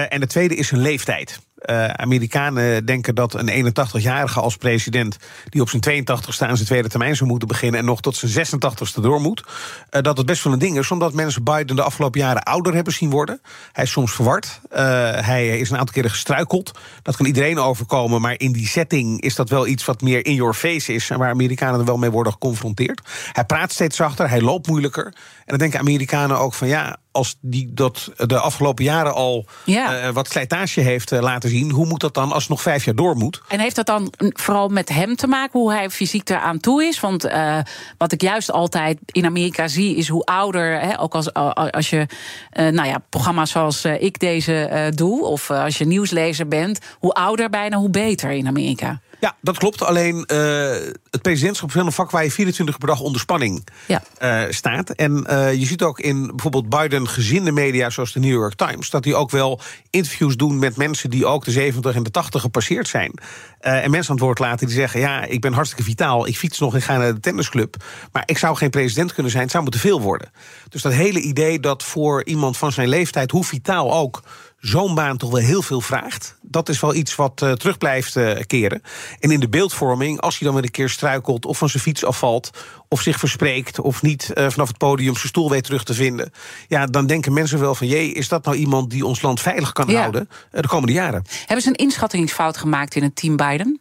en de tweede is hun leeftijd. Uh, Amerikanen denken dat een 81-jarige als president, die op zijn 82ste aan zijn tweede termijn zou moeten beginnen en nog tot zijn 86ste door moet, uh, dat het best wel een ding is, omdat mensen Biden de afgelopen jaren ouder hebben zien worden. Hij is soms verward. Uh, hij is een aantal keren gestruikeld. Dat kan iedereen overkomen, maar in die setting is dat wel iets wat meer in your face is en waar Amerikanen er wel mee worden geconfronteerd. Hij praat steeds zachter, hij loopt moeilijker. En dan denken Amerikanen ook van ja, als die dat de afgelopen jaren al ja. uh, wat slijtage heeft uh, laten zien, hoe moet dat dan als het nog vijf jaar door moet? En heeft dat dan vooral met hem te maken, hoe hij fysiek eraan toe is? Want uh, wat ik juist altijd in Amerika zie, is hoe ouder, hè, ook als, als je nou ja, programma's zoals ik deze doe, of als je nieuwslezer bent, hoe ouder bijna, hoe beter in Amerika. Ja, dat klopt. Alleen uh, het presidentschap is wel een vak waar je 24 uur per dag onder spanning ja. uh, staat. En uh, je ziet ook in bijvoorbeeld Biden gezinde media, zoals de New York Times, dat die ook wel interviews doen met mensen die ook de 70 en de 80 gepasseerd zijn. en mensen aan het woord laten die zeggen: Ja, ik ben hartstikke vitaal, ik fiets nog en ga naar de tennisclub. Maar ik zou geen president kunnen zijn, het zou moeten veel worden. Dus dat hele idee dat voor iemand van zijn leeftijd, hoe vitaal ook, zo'n baan toch wel heel veel vraagt. Dat is wel iets wat uh, terug blijft uh, keren. En in de beeldvorming, als hij dan weer een keer struikelt... of van zijn fiets afvalt, of zich verspreekt... of niet uh, vanaf het podium zijn stoel weet terug te vinden... ja, dan denken mensen wel van... jee, is dat nou iemand die ons land veilig kan ja. houden de komende jaren? Hebben ze een inschattingsfout gemaakt in het team Biden?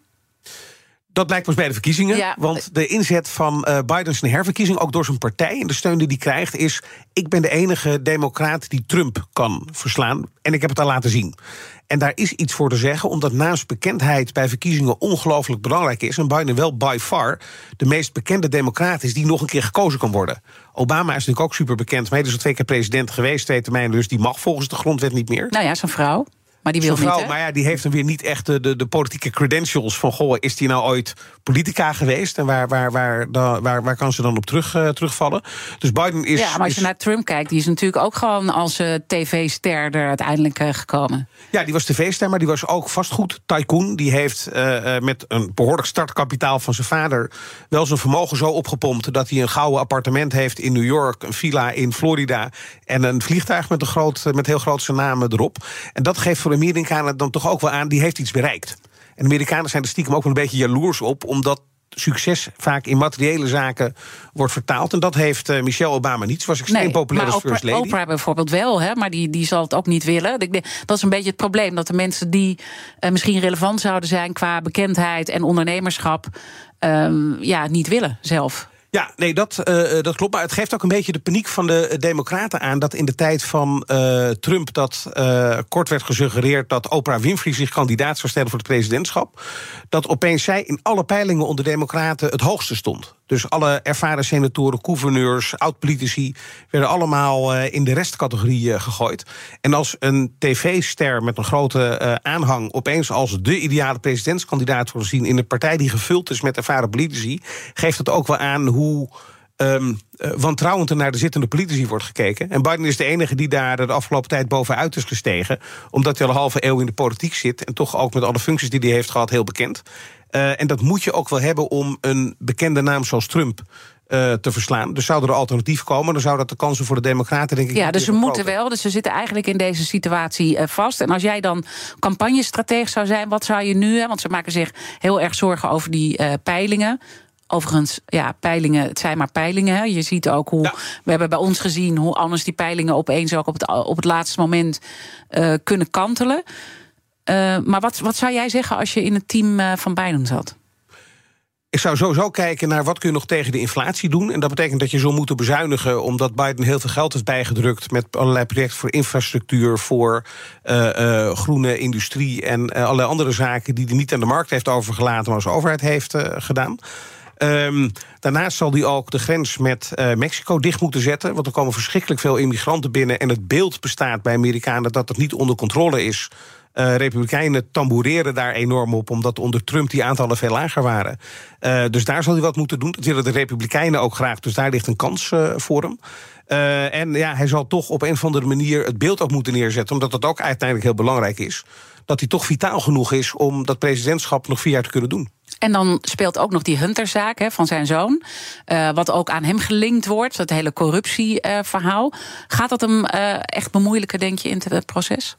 Dat blijkt pas bij de verkiezingen. Ja. Want de inzet van uh, Biden zijn herverkiezing, ook door zijn partij en de steun die hij krijgt, is: ik ben de enige democraat die Trump kan verslaan. En ik heb het al laten zien. En daar is iets voor te zeggen, omdat naast bekendheid bij verkiezingen ongelooflijk belangrijk is. En Biden wel by far de meest bekende democraat is die nog een keer gekozen kan worden. Obama is natuurlijk ook super bekend, maar hij is al twee keer president geweest, twee termijnen, dus die mag volgens de grondwet niet meer. Nou ja, zijn vrouw. Maar die wil vrouw, niet, maar ja, die heeft dan weer niet echt de, de, de politieke credentials van... goh, is die nou ooit politica geweest? En waar, waar, waar, waar, waar, waar kan ze dan op terug, eh, terugvallen? Dus Biden is... ja, maar als je is- naar Trump kijkt, die is natuurlijk ook gewoon als eh, tv-ster er uiteindelijk eh, gekomen. Ja, die was tv-ster, maar die was ook vastgoed tycoon. Die heeft met een behoorlijk startkapitaal van zijn vader... wel zijn vermogen zo opgepompt... dat hij een gouden appartement heeft in New York... een villa in Florida en een vliegtuig met, een groot, met heel groot zijn naam erop. En dat geeft voor de Amerikanen dan toch ook wel aan... die heeft iets bereikt. En de Amerikanen zijn er stiekem ook wel een beetje jaloers op... omdat succes vaak in materiële zaken wordt vertaald. En dat heeft eh, Michelle Obama niet. Ze was extreem populair maar als first Oprah, lady. Oprah bijvoorbeeld wel, hè, maar die, die zal het ook niet willen. Dat is een beetje het probleem, dat de mensen die eh, misschien relevant zouden zijn qua bekendheid en ondernemerschap, ehm, ja, niet willen zelf. Ja, nee, dat, eh, eh, dat klopt. Maar het geeft ook een beetje de paniek van de eh, Democraten aan. Dat in de tijd van Trump dat kort werd gesuggereerd dat Oprah Winfrey zich kandidaat zou stellen voor het presidentschap. Dat opeens zij in alle peilingen onder Democraten het hoogste stond. Dus alle ervaren senatoren, gouverneurs, oud-politici werden allemaal eh, in de restcategorie eh, gegooid. En als een tv-ster met een grote eh, aanhang opeens als de ideale presidentskandidaat wordt gezien in een partij die gevuld is met ervaren politici, geeft dat ook wel aan hoe eh, wantrouwend naar de zittende politici wordt gekeken. En Biden is de enige die daar de afgelopen tijd bovenuit is gestegen. Omdat hij al een halve eeuw in de politiek zit. En toch ook met alle functies die hij heeft gehad heel bekend. Eh, en dat moet je ook wel hebben om een bekende naam zoals Trump eh, te verslaan. Dus zou er een alternatief komen, dan zou dat de kansen voor de Democraten, denk ik. Ja, dus ze moeten wel. Dus ze zitten eigenlijk in deze situatie vast. En als jij dan campagnestratege zou zijn, wat zou je nu? Hè? Want ze maken zich heel erg zorgen over die peilingen. Overigens, ja, peilingen, het zijn maar peilingen. Hè. Je ziet ook hoe. Ja. We hebben bij ons gezien hoe anders die peilingen opeens ook op het, op het laatste moment eh, kunnen kantelen. Eh, maar wat, wat zou jij zeggen als je in het team eh, van Biden zat? Ik zou sowieso kijken naar wat kun je nog tegen de inflatie doen. En dat betekent dat je zal moeten bezuinigen... omdat Biden heel veel geld heeft bijgedrukt... met allerlei projecten voor infrastructuur... voor groene industrie en allerlei andere zaken... die hij niet aan de markt heeft overgelaten... maar als overheid heeft gedaan. Ehm, daarnaast zal hij ook de grens met eh, Mexico dicht moeten zetten. Want er komen verschrikkelijk veel immigranten binnen. En het beeld bestaat bij Amerikanen dat het niet onder controle is. Eh, Republikeinen tamboureren daar enorm op, omdat onder Trump die aantallen veel lager waren. Eh, dus daar zal hij wat moeten doen. Dat willen de Republikeinen ook graag. Dus daar ligt een kans voor hem. En ja, hij zal toch op een of andere manier het beeld ook moeten neerzetten, omdat dat ook uiteindelijk heel belangrijk is. Dat hij toch vitaal genoeg is om dat presidentschap nog vier jaar te kunnen doen. En dan speelt ook nog die Hunterzaak hè, van zijn zoon. eh, wat ook aan hem gelinkt wordt. Dat hele corruptieverhaal. Gaat dat hem eh, echt bemoeilijken, denk je, in het proces?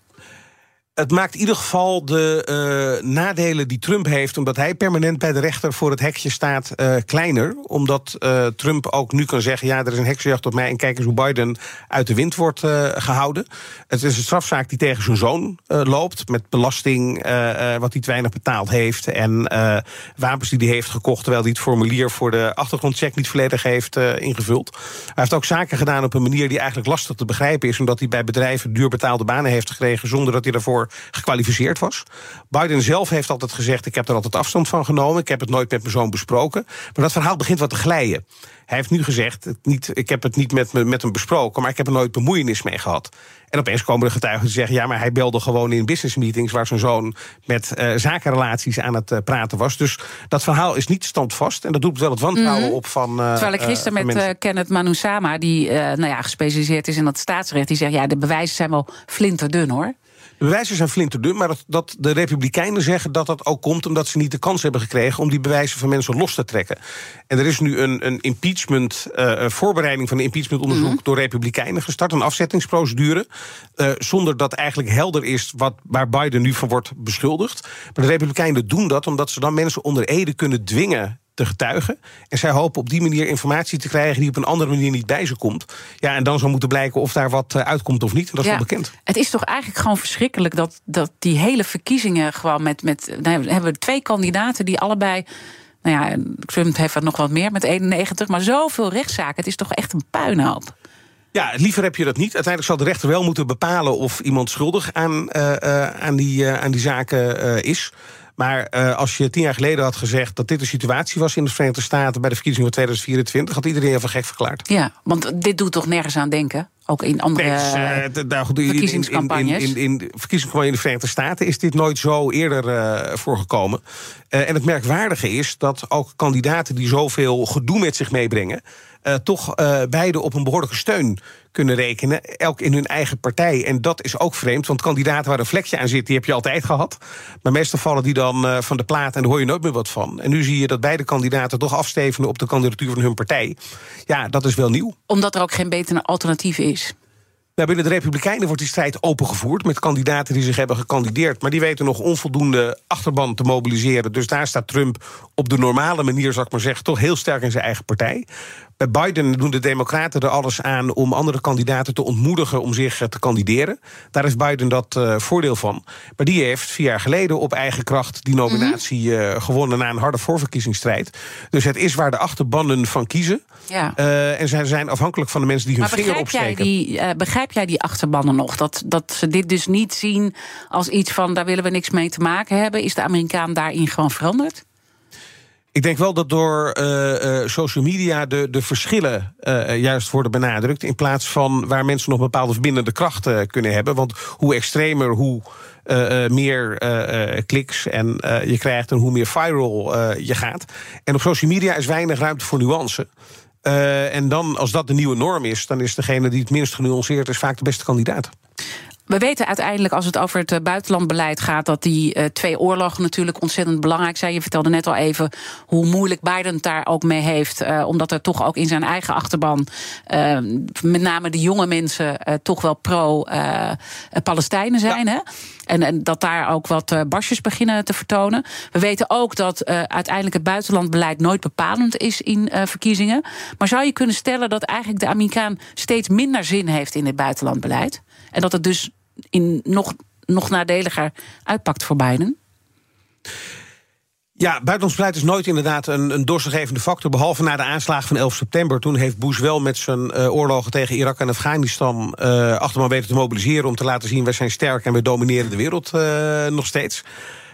Het maakt in ieder geval de eh, nadelen die Trump heeft, omdat hij permanent bij de rechter voor het hekje staat, eh, kleiner. Omdat eh, Trump ook nu kan zeggen: ja, er is een heksenjacht op mij. En kijk eens hoe Biden uit de wind wordt eh, gehouden. Het is een strafzaak die tegen zijn zoon loopt. Met belasting, wat hij te weinig betaald heeft. En wapens die hij heeft gekocht, terwijl hij het formulier voor de achtergrondcheck niet volledig heeft ingevuld. Hij heeft ook zaken gedaan op een manier die eigenlijk lastig te begrijpen is, omdat hij bij bedrijven duur betaalde banen heeft gekregen zonder dat hij daarvoor gekwalificeerd was. Biden zelf heeft altijd gezegd: ik heb er altijd afstand van genomen. Ik heb het nooit met mijn zoon besproken. Maar dat verhaal begint wat te glijden. Hij heeft nu gezegd: het niet, ik heb het niet met, me- met hem besproken, maar ik heb er nooit bemoeienis mee gehad. En opeens komen de getuigen die zeggen: ja, maar hij belde gewoon in business meetings waar zijn zoon met eh, zakenrelaties aan het eh, praten was. Dus dat verhaal is niet standvast. En dat doet wel het wantrouwen op van. eh, Terwijl ik gisteren met Kenneth Manusama, die nou ja, gespecialiseerd is in dat staatsrecht, die zegt: ja, de bewijzen zijn wel flinterdun hoor. De bewijzen zijn flinterdun, maar dat, dat de Republikeinen zeggen dat dat ook komt omdat ze niet de kans hebben gekregen om die bewijzen van mensen los te trekken. En er is nu een, een impeachment, een voorbereiding van een impeachmentonderzoek door Republikeinen gestart, een afzettingsprocedure, eh, zonder dat eigenlijk helder is wat, waar Biden nu van wordt beschuldigd. Maar de Republikeinen doen dat omdat ze dan mensen onder ede kunnen dwingen te getuigen. En zij hopen op die manier informatie te krijgen die op een andere manier niet bij ze komt. Ja, en dan zal moeten blijken of daar wat eh, uitkomt of niet. En dat is Ja, wel bekend. Het is toch eigenlijk gewoon verschrikkelijk dat, dat die hele verkiezingen gewoon met. met nou, we hebben twee kandidaten die allebei. Nou ja, Trump heeft er nog wat meer met 91, maar zoveel rechtszaken. Het is toch echt een puinhoop. Ja, liever heb je dat niet. Uiteindelijk zal de rechter wel moeten bepalen of iemand schuldig aan, eh, eh, aan, die, aan die zaken is. Maar eh, als je tien jaar geleden had gezegd dat dit de situatie was in de Verenigde Staten bij de verkiezingen van 2024, had iedereen even gek verklaard. Ja, want dit doet toch nergens aan denken? Ook in andere Nee, nou goed, verkiezingscampagnes. In, in, in, verkiezingscampagne in de Verenigde Staten is dit nooit zo eerder eh, voorgekomen. Eh, en het merkwaardige is dat ook kandidaten die zoveel gedoe met zich meebrengen. Eh, toch eh, beide op een behoorlijke steun kunnen rekenen. Elk in hun eigen partij. En dat is ook vreemd, want kandidaten waar een vlekje aan zit, die heb je altijd gehad. Maar meestal vallen die dan eh, van de plaat en daar hoor je nooit meer wat van. En nu zie je dat beide kandidaten toch afstevenen op de kandidatuur van hun partij. Ja, dat is wel nieuw. Omdat er ook geen beter alternatief is. Nou, binnen de Republikeinen wordt die strijd opengevoerd met kandidaten die zich hebben gekandideerd. Maar die weten nog onvoldoende achterban te mobiliseren. Dus daar staat Trump op de normale manier, zal ik maar zeggen, toch heel sterk in zijn eigen partij. Bij Biden doen de Democraten er alles aan om andere kandidaten te ontmoedigen om zich eh, te kandideren. Daar heeft Biden dat eh, voordeel van. Maar die heeft vier jaar geleden op eigen kracht die nominatie eh, gewonnen na een harde voorverkiezingsstrijd. Dus het is waar de achterbannen van kiezen. Ja. Eh, en zij zijn afhankelijk van de mensen die hun Maar vinger begrijp jij, opsteken. die, eh, begrijp jij die achterbannen nog? Dat, dat ze dit dus niet zien als iets van daar willen we niks mee te maken hebben. Is de Amerikaan daarin gewoon veranderd? Ik denk wel dat door eh, eh, social media de, de verschillen eh, juist worden benadrukt. In plaats van waar mensen nog bepaalde verbindende krachten kunnen hebben. Want hoe extremer, hoe meer kliks en je krijgt en hoe meer viral je gaat. En op social media is weinig ruimte voor nuance. En dan, als dat de nieuwe norm is, dan is degene die het minst genuanceerd is vaak de beste kandidaat. We weten uiteindelijk, als het over het eh, buitenlandbeleid gaat, dat die eh, twee oorlogen natuurlijk ontzettend belangrijk zijn. Je vertelde net al even hoe moeilijk Biden het daar ook mee heeft. eh, omdat er toch ook in zijn eigen achterban, met name de jonge mensen, toch wel pro-Palestijnen zijn. Hè? En, en dat daar ook wat barsjes beginnen te vertonen. We weten ook dat uiteindelijk het buitenlandbeleid nooit bepalend is in verkiezingen. Maar zou je kunnen stellen dat eigenlijk de Amerikaan steeds minder zin heeft in het buitenlandbeleid? En dat het dus in nog, nog nadeliger uitpakt voor Biden? Ja, buitenlands beleid is nooit inderdaad een, een doorslaggevende factor. Behalve na de aanslagen van 11 september. Toen heeft Bush wel met zijn eh, oorlogen tegen Irak en Afghanistan. eh achterman weten te mobiliseren. om te laten zien wij zijn sterk en we domineren de wereld eh, nog steeds.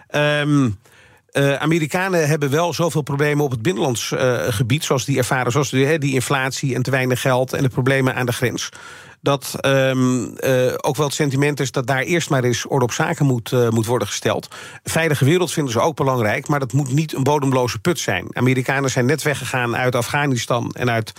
Ehm eh, Amerikanen hebben wel zoveel problemen op het binnenlands gebied, zoals die ervaren, zoals die, die inflatie en te weinig geld en de problemen aan de grens. Dat ehm, eh, ook wel het sentiment is dat daar eerst maar eens orde op zaken moet, eh, moet worden gesteld. Een veilige wereld vinden ze ook belangrijk, maar dat moet niet een bodemloze put zijn. Amerikanen zijn net weggegaan uit Afghanistan en uit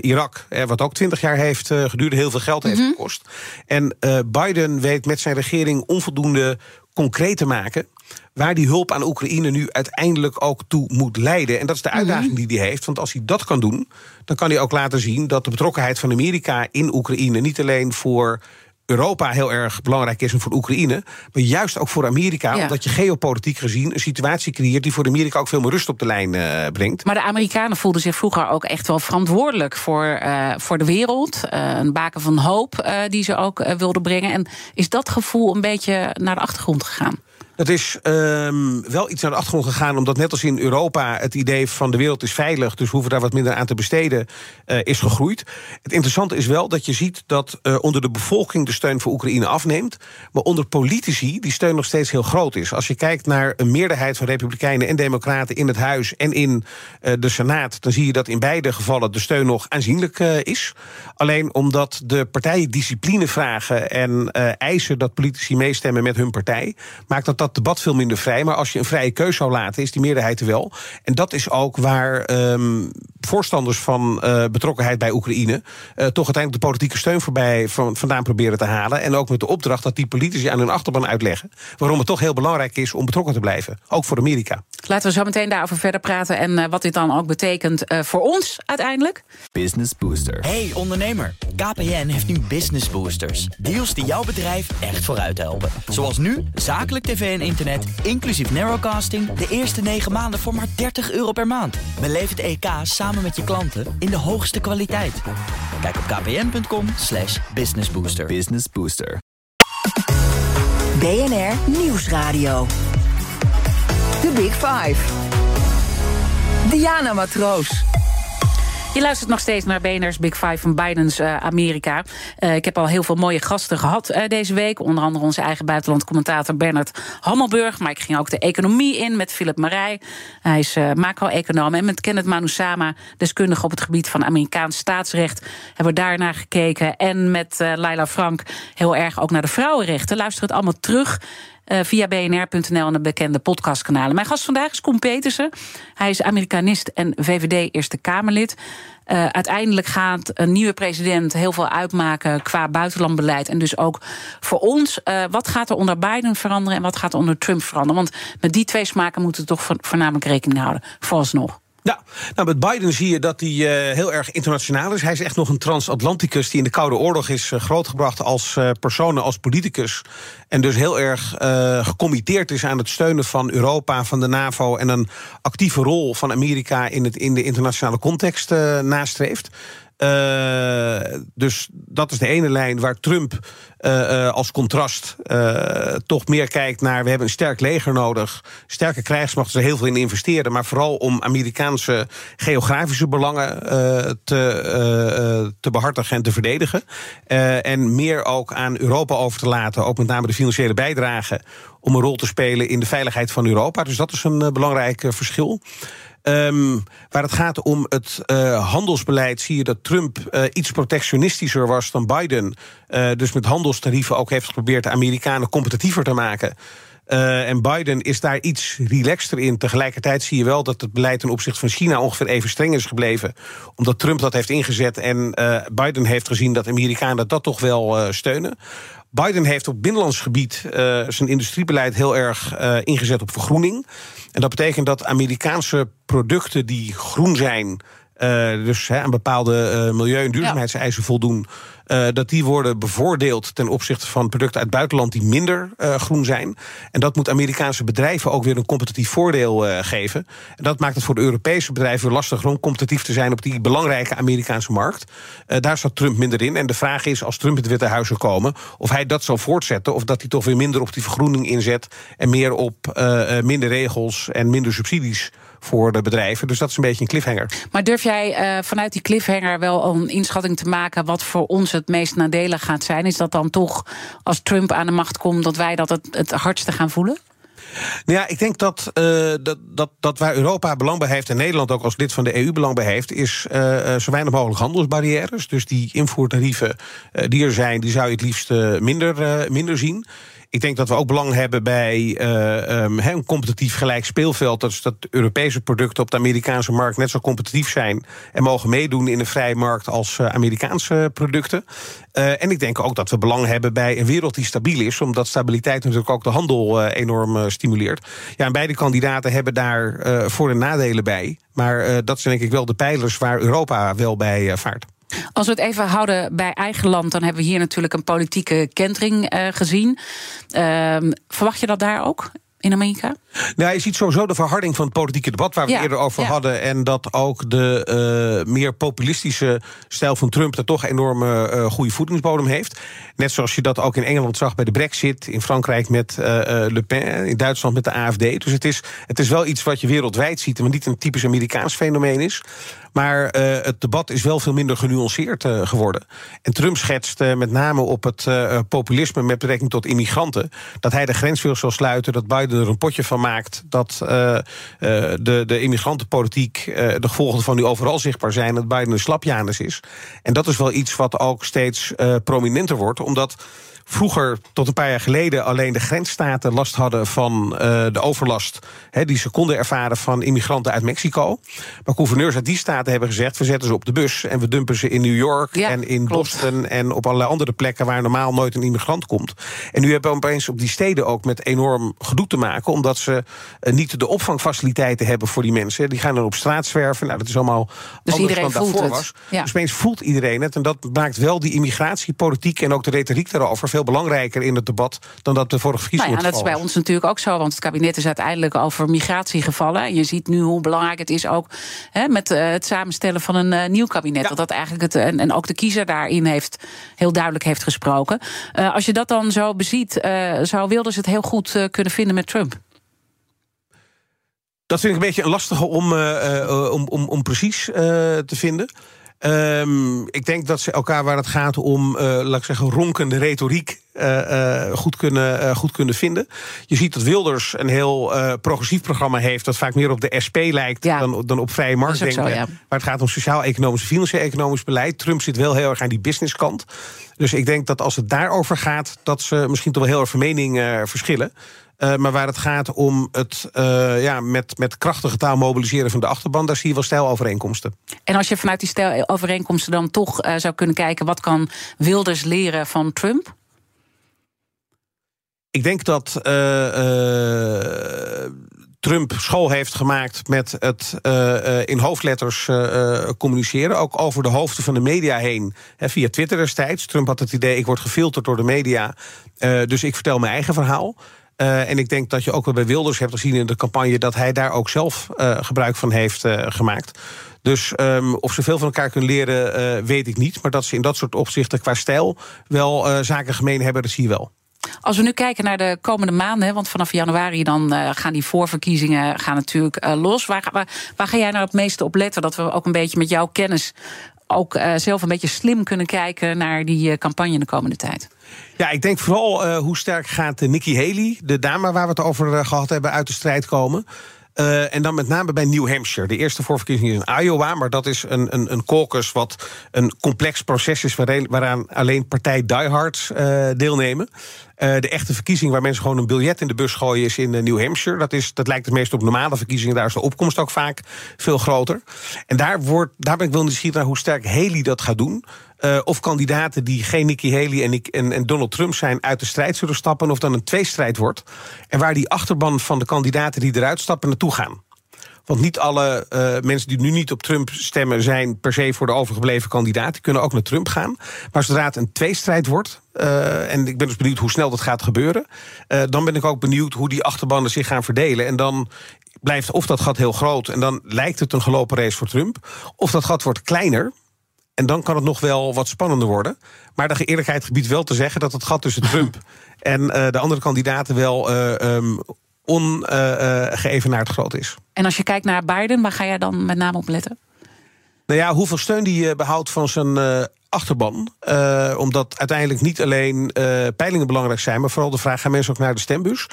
Irak, wat ook twintig jaar heeft geduurd, heel veel geld heeft gekost. En Biden weet met zijn regering onvoldoende concreet te maken waar die hulp aan Oekraïne nu uiteindelijk ook toe moet leiden. En dat is de uitdaging die hij heeft. Want als hij dat kan doen, dan kan hij ook laten zien dat de betrokkenheid van Amerika in Oekraïne niet alleen voor Europa heel erg belangrijk is en voor Oekraïne, maar juist ook voor Amerika, Ja. omdat je geopolitiek gezien een situatie creëert die voor Amerika ook veel meer rust op de lijn eh, brengt. Maar de Amerikanen voelden zich vroeger ook echt wel verantwoordelijk voor, eh, voor de wereld. Eh, een baken van hoop die ze ook wilden brengen. En is dat gevoel een beetje naar de achtergrond gegaan? Het is ehm, wel iets naar de achtergrond gegaan, omdat net als in Europa het idee van de wereld is veilig, dus we hoeven daar wat minder aan te besteden, eh, is gegroeid. Het interessante is wel dat je ziet dat eh, onder de bevolking de steun voor Oekraïne afneemt, maar onder politici die steun nog steeds heel groot is. Als je kijkt naar een meerderheid van Republikeinen en Democraten in het Huis en in eh, de Senaat, dan zie je dat in beide gevallen de steun nog aanzienlijk is. Alleen omdat de partijen discipline vragen en eisen dat politici meestemmen met hun partij, maakt dat dat debat veel minder vrij. Maar als je een vrije keus zou laten, is die meerderheid er wel. En dat is ook waar ehm, voorstanders van eh, betrokkenheid bij Oekraïne eh, toch uiteindelijk de politieke steun voorbij van, vandaan proberen te halen. En ook met de opdracht dat die politici aan hun achterban uitleggen waarom het toch heel belangrijk is om betrokken te blijven. Ook voor Amerika. Laten we zo meteen daarover verder praten. En eh, wat dit dan ook betekent eh, voor ons uiteindelijk. Business Booster. Hey ondernemer, KPN heeft nu Business Boosters. Deals die jouw bedrijf echt vooruit helpen. Zoals nu, zakelijk tv en internet, inclusief narrowcasting... de eerste 9 maanden voor maar 30 euro per maand. Beleef het EK samen met je klanten in de hoogste kwaliteit. Kijk op kpn.com slash businessbooster. Business Booster. BNR Nieuwsradio. The Big Five. Diana Matroos. Je luistert nog steeds naar BNR's Big Five van Biden's uh, Amerika. Uh, ik heb al heel veel mooie gasten gehad uh, deze week. Onder andere onze eigen buitenlandcommentator Bernard Hammelburg. Maar ik ging ook de economie in met Philip Marij. Hij is macro-econoom. En met Kenneth Manusama, deskundige op het gebied van Amerikaans staatsrecht. Hebben we daarnaar gekeken. En met Laila Frank heel erg ook naar de vrouwenrechten. Luister het allemaal terug. Uh, via bnr.nl en de bekende podcastkanalen. Mijn gast vandaag is Koen Petersen. Hij is Amerikanist en VVD Eerste Kamerlid. Uh, uiteindelijk gaat een nieuwe president heel veel uitmaken qua buitenlandbeleid. En dus ook voor ons. Uh, wat gaat er onder Biden veranderen en wat gaat er onder Trump veranderen? Want met die twee smaken moeten we toch voornamelijk rekening houden, vooralsnog. Ja, nou met Biden zie je dat hij uh, heel erg internationaal is. Hij is echt nog een transatlanticus die in de Koude Oorlog is uh, grootgebracht als uh, persoon, als politicus. En dus heel erg gecommitteerd is aan het steunen van Europa, van de NAVO en een actieve rol van Amerika in, het, in de internationale context nastreeft. Uh, dus dat is de ene lijn waar Trump uh, uh, als contrast toch meer kijkt naar... we hebben een sterk leger nodig, sterke krijgsmacht... er heel veel in investeren, maar vooral om Amerikaanse geografische belangen te, te behartigen en te verdedigen. en meer ook aan Europa over te laten, ook met name de financiële bijdrage... om een rol te spelen in de veiligheid van Europa. Dus dat is een belangrijk verschil. Um, waar het gaat om het uh, handelsbeleid, zie je dat Trump uh, iets protectionistischer was dan Biden. Uh, dus met handelstarieven ook heeft geprobeerd de Amerikanen competitiever te maken. En Biden is daar iets relaxter in. Tegelijkertijd zie je wel dat het beleid ten opzichte van China ongeveer even streng is gebleven. Omdat Trump dat heeft ingezet en Biden heeft gezien dat Amerikanen dat toch wel steunen. Biden heeft op binnenlands gebied zijn industriebeleid heel erg ingezet op vergroening. En dat betekent dat Amerikaanse producten die groen zijn, dus he, aan bepaalde uh, milieu- en duurzaamheidseisen voldoen, uh, dat die worden bevoordeeld ten opzichte van producten uit het buitenland die minder groen zijn. En dat moet Amerikaanse bedrijven ook weer een competitief voordeel geven. En dat maakt het voor de Europese bedrijven lastiger om competitief te zijn op die belangrijke Amerikaanse markt. daar staat Trump minder in. En de vraag is, als Trump in het Witte Huis zou komen, of hij dat zal voortzetten, of dat hij toch weer minder op die vergroening inzet en meer op minder regels en minder subsidies voor de bedrijven. Dus dat is een beetje een cliffhanger. Maar durf jij uh, vanuit die cliffhanger wel een inschatting te maken wat voor ons het meest nadelig gaat zijn? Is dat dan toch als Trump aan de macht komt, dat wij dat het, het hardste gaan voelen? Nou ja, ik denk dat, uh, dat, dat, dat waar Europa belang bij heeft en Nederland ook als lid van de EU belang bij heeft, is uh, zo weinig mogelijk handelsbarrières. Dus die invoertarieven uh, die er zijn, die zou je het liefst minder, minder zien. Ik denk dat we ook belang hebben bij uh, um, een competitief gelijk speelveld. Dus dat Europese producten op de Amerikaanse markt net zo competitief zijn en mogen meedoen in de vrije markt als uh, Amerikaanse producten. Uh, en ik denk ook dat we belang hebben bij een wereld die stabiel is, omdat stabiliteit natuurlijk ook de handel enorm stimuleert. Ja, en beide kandidaten hebben daar voor- en nadelen bij. Maar dat zijn denk ik wel de pijlers waar Europa wel bij vaart. Als we het even houden bij eigen land, dan hebben we hier natuurlijk een politieke kentering uh, gezien. Uh, verwacht je dat daar ook? in Amerika? Nou, je ziet sowieso de verharding van het politieke debat waar we ja, eerder over ja. hadden. En dat ook de uh, meer populistische stijl van Trump er toch een enorme uh, goede voedingsbodem heeft. Net zoals je dat ook in Engeland zag bij de Brexit, in Frankrijk met uh, Le Pen, in Duitsland met de AFD. Dus het is, het is wel iets wat je wereldwijd ziet, maar niet een typisch Amerikaans fenomeen is. Maar uh, het debat is wel veel minder genuanceerd uh, geworden. En Trump schetst uh, met name op het populisme met betrekking tot immigranten. Dat hij de grens wil zal sluiten, dat Biden er een potje van maakt. Dat de, de immigrantenpolitiek, de gevolgen van nu overal zichtbaar zijn. Dat Biden een slapjanus is. En dat is wel iets wat ook steeds prominenter wordt, omdat vroeger, tot een paar jaar geleden, alleen de grensstaten last hadden van uh, de overlast he, die ze konden ervaren van immigranten uit Mexico. Maar gouverneurs uit die staten hebben gezegd: we zetten ze op de bus en we dumpen ze in New York ja, en in klopt. Boston en op allerlei andere plekken waar normaal nooit een immigrant komt. En nu hebben we opeens op die steden ook met enorm gedoe te maken, omdat ze uh, niet de opvangfaciliteiten hebben voor die mensen. Die gaan dan op straat zwerven. Nou, dat is allemaal dus anders dan daarvoor het. was. Ja. Dus opeens voelt iedereen het. En dat maakt wel die immigratiepolitiek en ook de retoriek daarover veel belangrijker in het debat dan dat de vorige verkiezingen. Nou ja, dat is bij ons natuurlijk ook zo, want het kabinet is uiteindelijk over migratie gevallen. En je ziet nu hoe belangrijk het is ook hè, met uh, het samenstellen van een uh, nieuw kabinet. Ja. Dat dat eigenlijk het, en, en, ook de kiezer daarin heeft heel duidelijk heeft gesproken. Uh, als je dat dan zo beziet, zou Wilders het heel goed kunnen vinden met Trump. Dat vind ik een beetje een lastige om, om, om, om precies te vinden. Um, ik denk dat ze elkaar waar het gaat om, uh, laat ik zeggen, ronkende retoriek uh, uh, goed, kunnen, goed kunnen vinden. Je ziet dat Wilders een heel progressief programma heeft, dat vaak meer op de SP lijkt ja. dan, dan op vrije markt denken. Zo, ja. Maar het gaat om sociaal-economisch, financieel-economisch beleid. Trump zit wel heel erg aan die businesskant. Dus ik denk dat als het daarover gaat, dat ze misschien toch wel heel erg van mening verschillen. Uh, maar waar het gaat om het uh, ja, met, met krachtige taal mobiliseren van de achterban, daar zie je wel stijlovereenkomsten. En als je vanuit die stijlovereenkomsten dan toch uh, zou kunnen kijken, wat kan Wilders leren van Trump? Ik denk dat Trump school heeft gemaakt met het in hoofdletters communiceren. Ook over de hoofden van de media heen. via Twitter destijds. Trump had het idee: ik word gefilterd door de media. dus ik vertel mijn eigen verhaal. En ik denk dat je ook wel bij Wilders hebt gezien in de campagne dat hij daar ook zelf gebruik van heeft gemaakt. Dus um, of ze veel van elkaar kunnen leren, weet ik niet. Maar dat ze in dat soort opzichten qua stijl wel zaken gemeen hebben, dat zie je wel. Als we nu kijken naar de komende maanden, want vanaf januari dan gaan die voorverkiezingen gaan natuurlijk los. Waar, waar, ga jij nou het meeste op letten? Dat we ook een beetje met jouw kennis ook zelf een beetje slim kunnen kijken naar die campagne de komende tijd. Ja, ik denk vooral hoe sterk gaat Nikki Haley, de dame waar we het over gehad hebben, uit de strijd komen. Uh, en dan met name bij New Hampshire. De eerste voorverkiezing is in Iowa, maar dat is een, een, een caucus wat een complex proces is waaraan alleen partij diehards uh, deelnemen. Uh, de echte verkiezing waar mensen gewoon een biljet in de bus gooien is in New Hampshire. Dat, is, dat lijkt het meest op normale verkiezingen. Daar is de opkomst ook vaak veel groter. En daar, wordt, daar ben ik wel nieuwsgierig naar hoe sterk Haley dat gaat doen. Uh, of kandidaten die geen Nikki Haley en, en, en, Donald Trump zijn uit de strijd zullen stappen. Of dan een tweestrijd wordt. En waar die achterban van de kandidaten die eruit stappen naartoe gaan. Want niet alle uh, mensen die nu niet op Trump stemmen zijn per se voor de overgebleven kandidaat. Die kunnen ook naar Trump gaan. Maar zodra het een tweestrijd wordt, uh, en ik ben dus benieuwd hoe snel dat gaat gebeuren. Dan ben ik ook benieuwd hoe die achterbannen zich gaan verdelen. En dan blijft of dat gat heel groot en dan lijkt het een gelopen race voor Trump. Of dat gat wordt kleiner. En dan kan het nog wel wat spannender worden. Maar de eerlijkheid gebiedt wel te zeggen dat het gat tussen Trump en uh, de andere kandidaten wel uh, um, ongeëvenaard groot is. En als je kijkt naar Biden, waar ga jij dan met name op letten? Nou ja, hoeveel steun die behoudt van zijn achterban. Uh, omdat uiteindelijk niet alleen uh, peilingen belangrijk zijn, maar vooral de vraag: gaan mensen ook naar de stembus?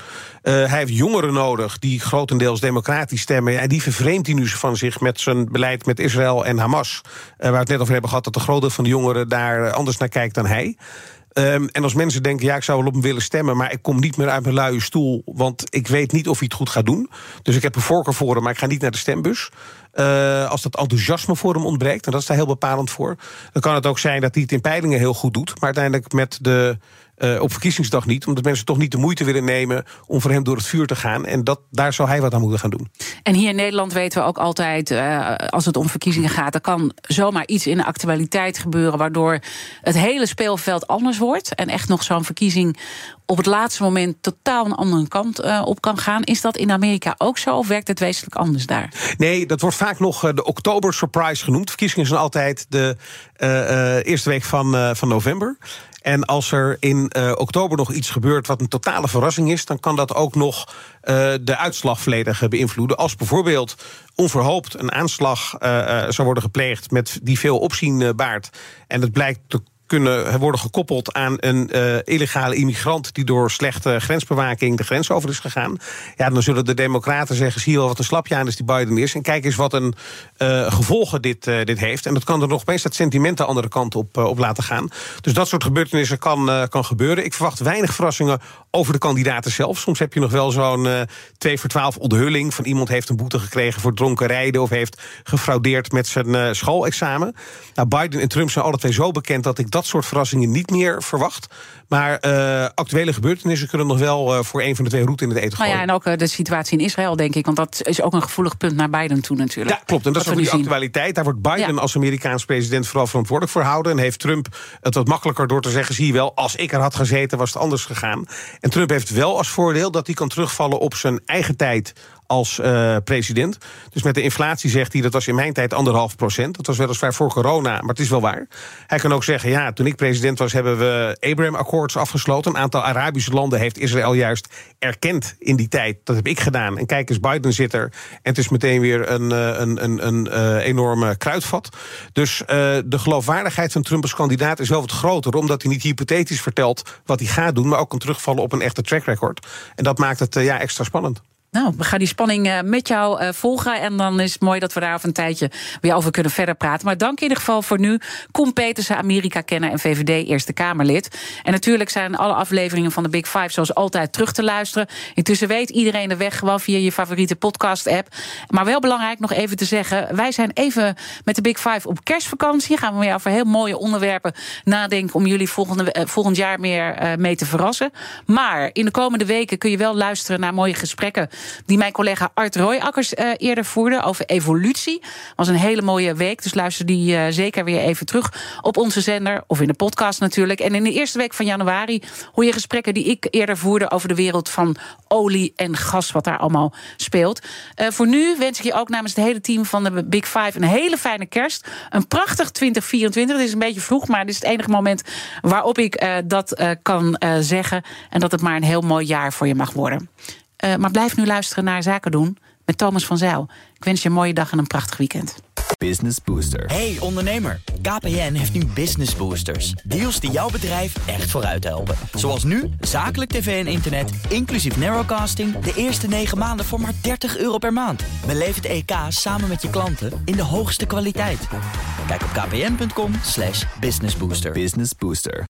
Uh, hij heeft jongeren nodig die grotendeels democratisch stemmen. En die vervreemdt hij nu van zich met zijn beleid met Israël en Hamas. waar we het net over hebben gehad, dat de grote van de jongeren daar anders naar kijkt dan hij. Um, en als mensen denken, ja, ik zou wel op hem willen stemmen... maar ik kom niet meer uit mijn luie stoel... want ik weet niet of hij het goed gaat doen. Dus ik heb een voorkeur voor hem, maar ik ga niet naar de stembus. Uh, als dat enthousiasme voor hem ontbreekt, en dat is daar heel bepalend voor... dan kan het ook zijn dat hij het in peilingen heel goed doet... maar uiteindelijk met de uh, op verkiezingsdag niet. Omdat mensen toch niet de moeite willen nemen om voor hem door het vuur te gaan. En dat, daar zou hij wat aan moeten gaan doen. En hier in Nederland weten we ook altijd, uh, als het om verkiezingen gaat, er kan zomaar iets in de actualiteit gebeuren. Waardoor het hele speelveld anders wordt. En echt nog zo'n verkiezing op het laatste moment totaal een andere kant uh, op kan gaan. Is dat in Amerika ook zo of werkt het wezenlijk anders daar? Nee, dat wordt vaak nog de oktober surprise genoemd. Verkiezingen zijn altijd de eerste week van, van november. En als er in uh, oktober nog iets gebeurt wat een totale verrassing is, dan kan dat ook nog uh, de uitslag volledig beïnvloeden. Als bijvoorbeeld onverhoopt een aanslag uh, zou worden gepleegd met die veel opzien baart. En het blijkt te kunnen worden gekoppeld aan een uh, illegale immigrant die door slechte grensbewaking de grens over is gegaan. Ja, dan zullen de Democraten zeggen: zie je wel wat een slapje aan is die Biden is. En kijk eens wat een uh, gevolgen dit, uh, dit heeft. En dat kan er nog opeens dat sentiment de andere kant op, op laten gaan. Dus dat soort gebeurtenissen kan, kan gebeuren. Ik verwacht weinig verrassingen over de kandidaten zelf. Soms heb je nog wel zo'n 2 voor 12 onthulling van iemand heeft een boete gekregen voor dronken rijden of heeft gefraudeerd met zijn schoolexamen. Nou, Biden en Trump zijn alle twee zo bekend dat ik dat soort verrassingen niet meer verwacht. Maar uh, actuele gebeurtenissen kunnen nog wel uh, voor een van de twee routes in het eten gooien. Nou ja, en ook uh, de situatie in Israël, denk ik. Want dat is ook een gevoelig punt naar Biden toe natuurlijk. Ja, klopt. En dat is ook die actualiteit. Daar wordt Biden ja. als Amerikaans president vooral verantwoordelijk voor houden. En heeft Trump het wat makkelijker door te zeggen... zie je wel, als ik er had gezeten was het anders gegaan. En Trump heeft wel als voordeel dat hij kan terugvallen op zijn eigen tijd als uh, president. Dus met de inflatie zegt hij, dat was in mijn tijd anderhalf procent. Dat was weliswaar voor corona, maar het is wel waar. Hij kan ook zeggen, ja, toen ik president was... hebben we Abraham-akkoords afgesloten. Een aantal Arabische landen heeft Israël juist erkend in die tijd. Dat heb ik gedaan. En kijk eens, Biden zit er. En het is meteen weer een, een, een, een uh, enorme kruidvat. Dus de geloofwaardigheid van Trump als kandidaat is wel wat groter... omdat hij niet hypothetisch vertelt wat hij gaat doen... maar ook kan terugvallen op een echte track record. En dat maakt het ja, extra spannend. Nou, we gaan die spanning uh, met jou uh, volgen. En dan is het mooi dat we daar over een tijdje weer over kunnen verder praten. Maar dank in ieder geval voor nu. Koen Petersen, Amerika-kenner en VVD Eerste Kamerlid. En natuurlijk zijn alle afleveringen van de Big Five zoals altijd terug te luisteren. Intussen weet iedereen de weg gewoon via je favoriete podcast-app. Maar wel belangrijk nog even te zeggen... wij zijn even met de Big Five op kerstvakantie. Gaan we weer over heel mooie onderwerpen nadenken... om jullie volgende, uh, volgend jaar meer mee te verrassen. Maar in de komende weken kun je wel luisteren naar mooie gesprekken die mijn collega Art Royakkers uh, eerder voerde over evolutie. Was een hele mooie week, dus luister die uh, zeker weer even terug op onze zender of in de podcast natuurlijk. En in de eerste week van januari hoor je gesprekken die ik eerder voerde over de wereld van olie en gas, wat daar allemaal speelt. Uh, voor nu wens ik je ook namens het hele team van de Big Five een hele fijne kerst. Een prachtig 2024. Het is een beetje vroeg, maar dit is het enige moment waarop ik dat kan zeggen. En dat het maar een heel mooi jaar voor je mag worden. Uh, maar blijf nu luisteren naar Zaken doen met Thomas van Zijl. Ik wens je een mooie dag en een prachtig weekend. Business Booster. Hey ondernemer, KPN heeft nu Business Boosters. Deals die jouw bedrijf echt vooruit helpen. Zoals nu, zakelijk tv en internet, inclusief narrowcasting... de eerste 9 maanden voor maar 30 euro per maand. Beleef het EK samen met je klanten in de hoogste kwaliteit. Kijk op kpn.com businessbooster. Business Booster.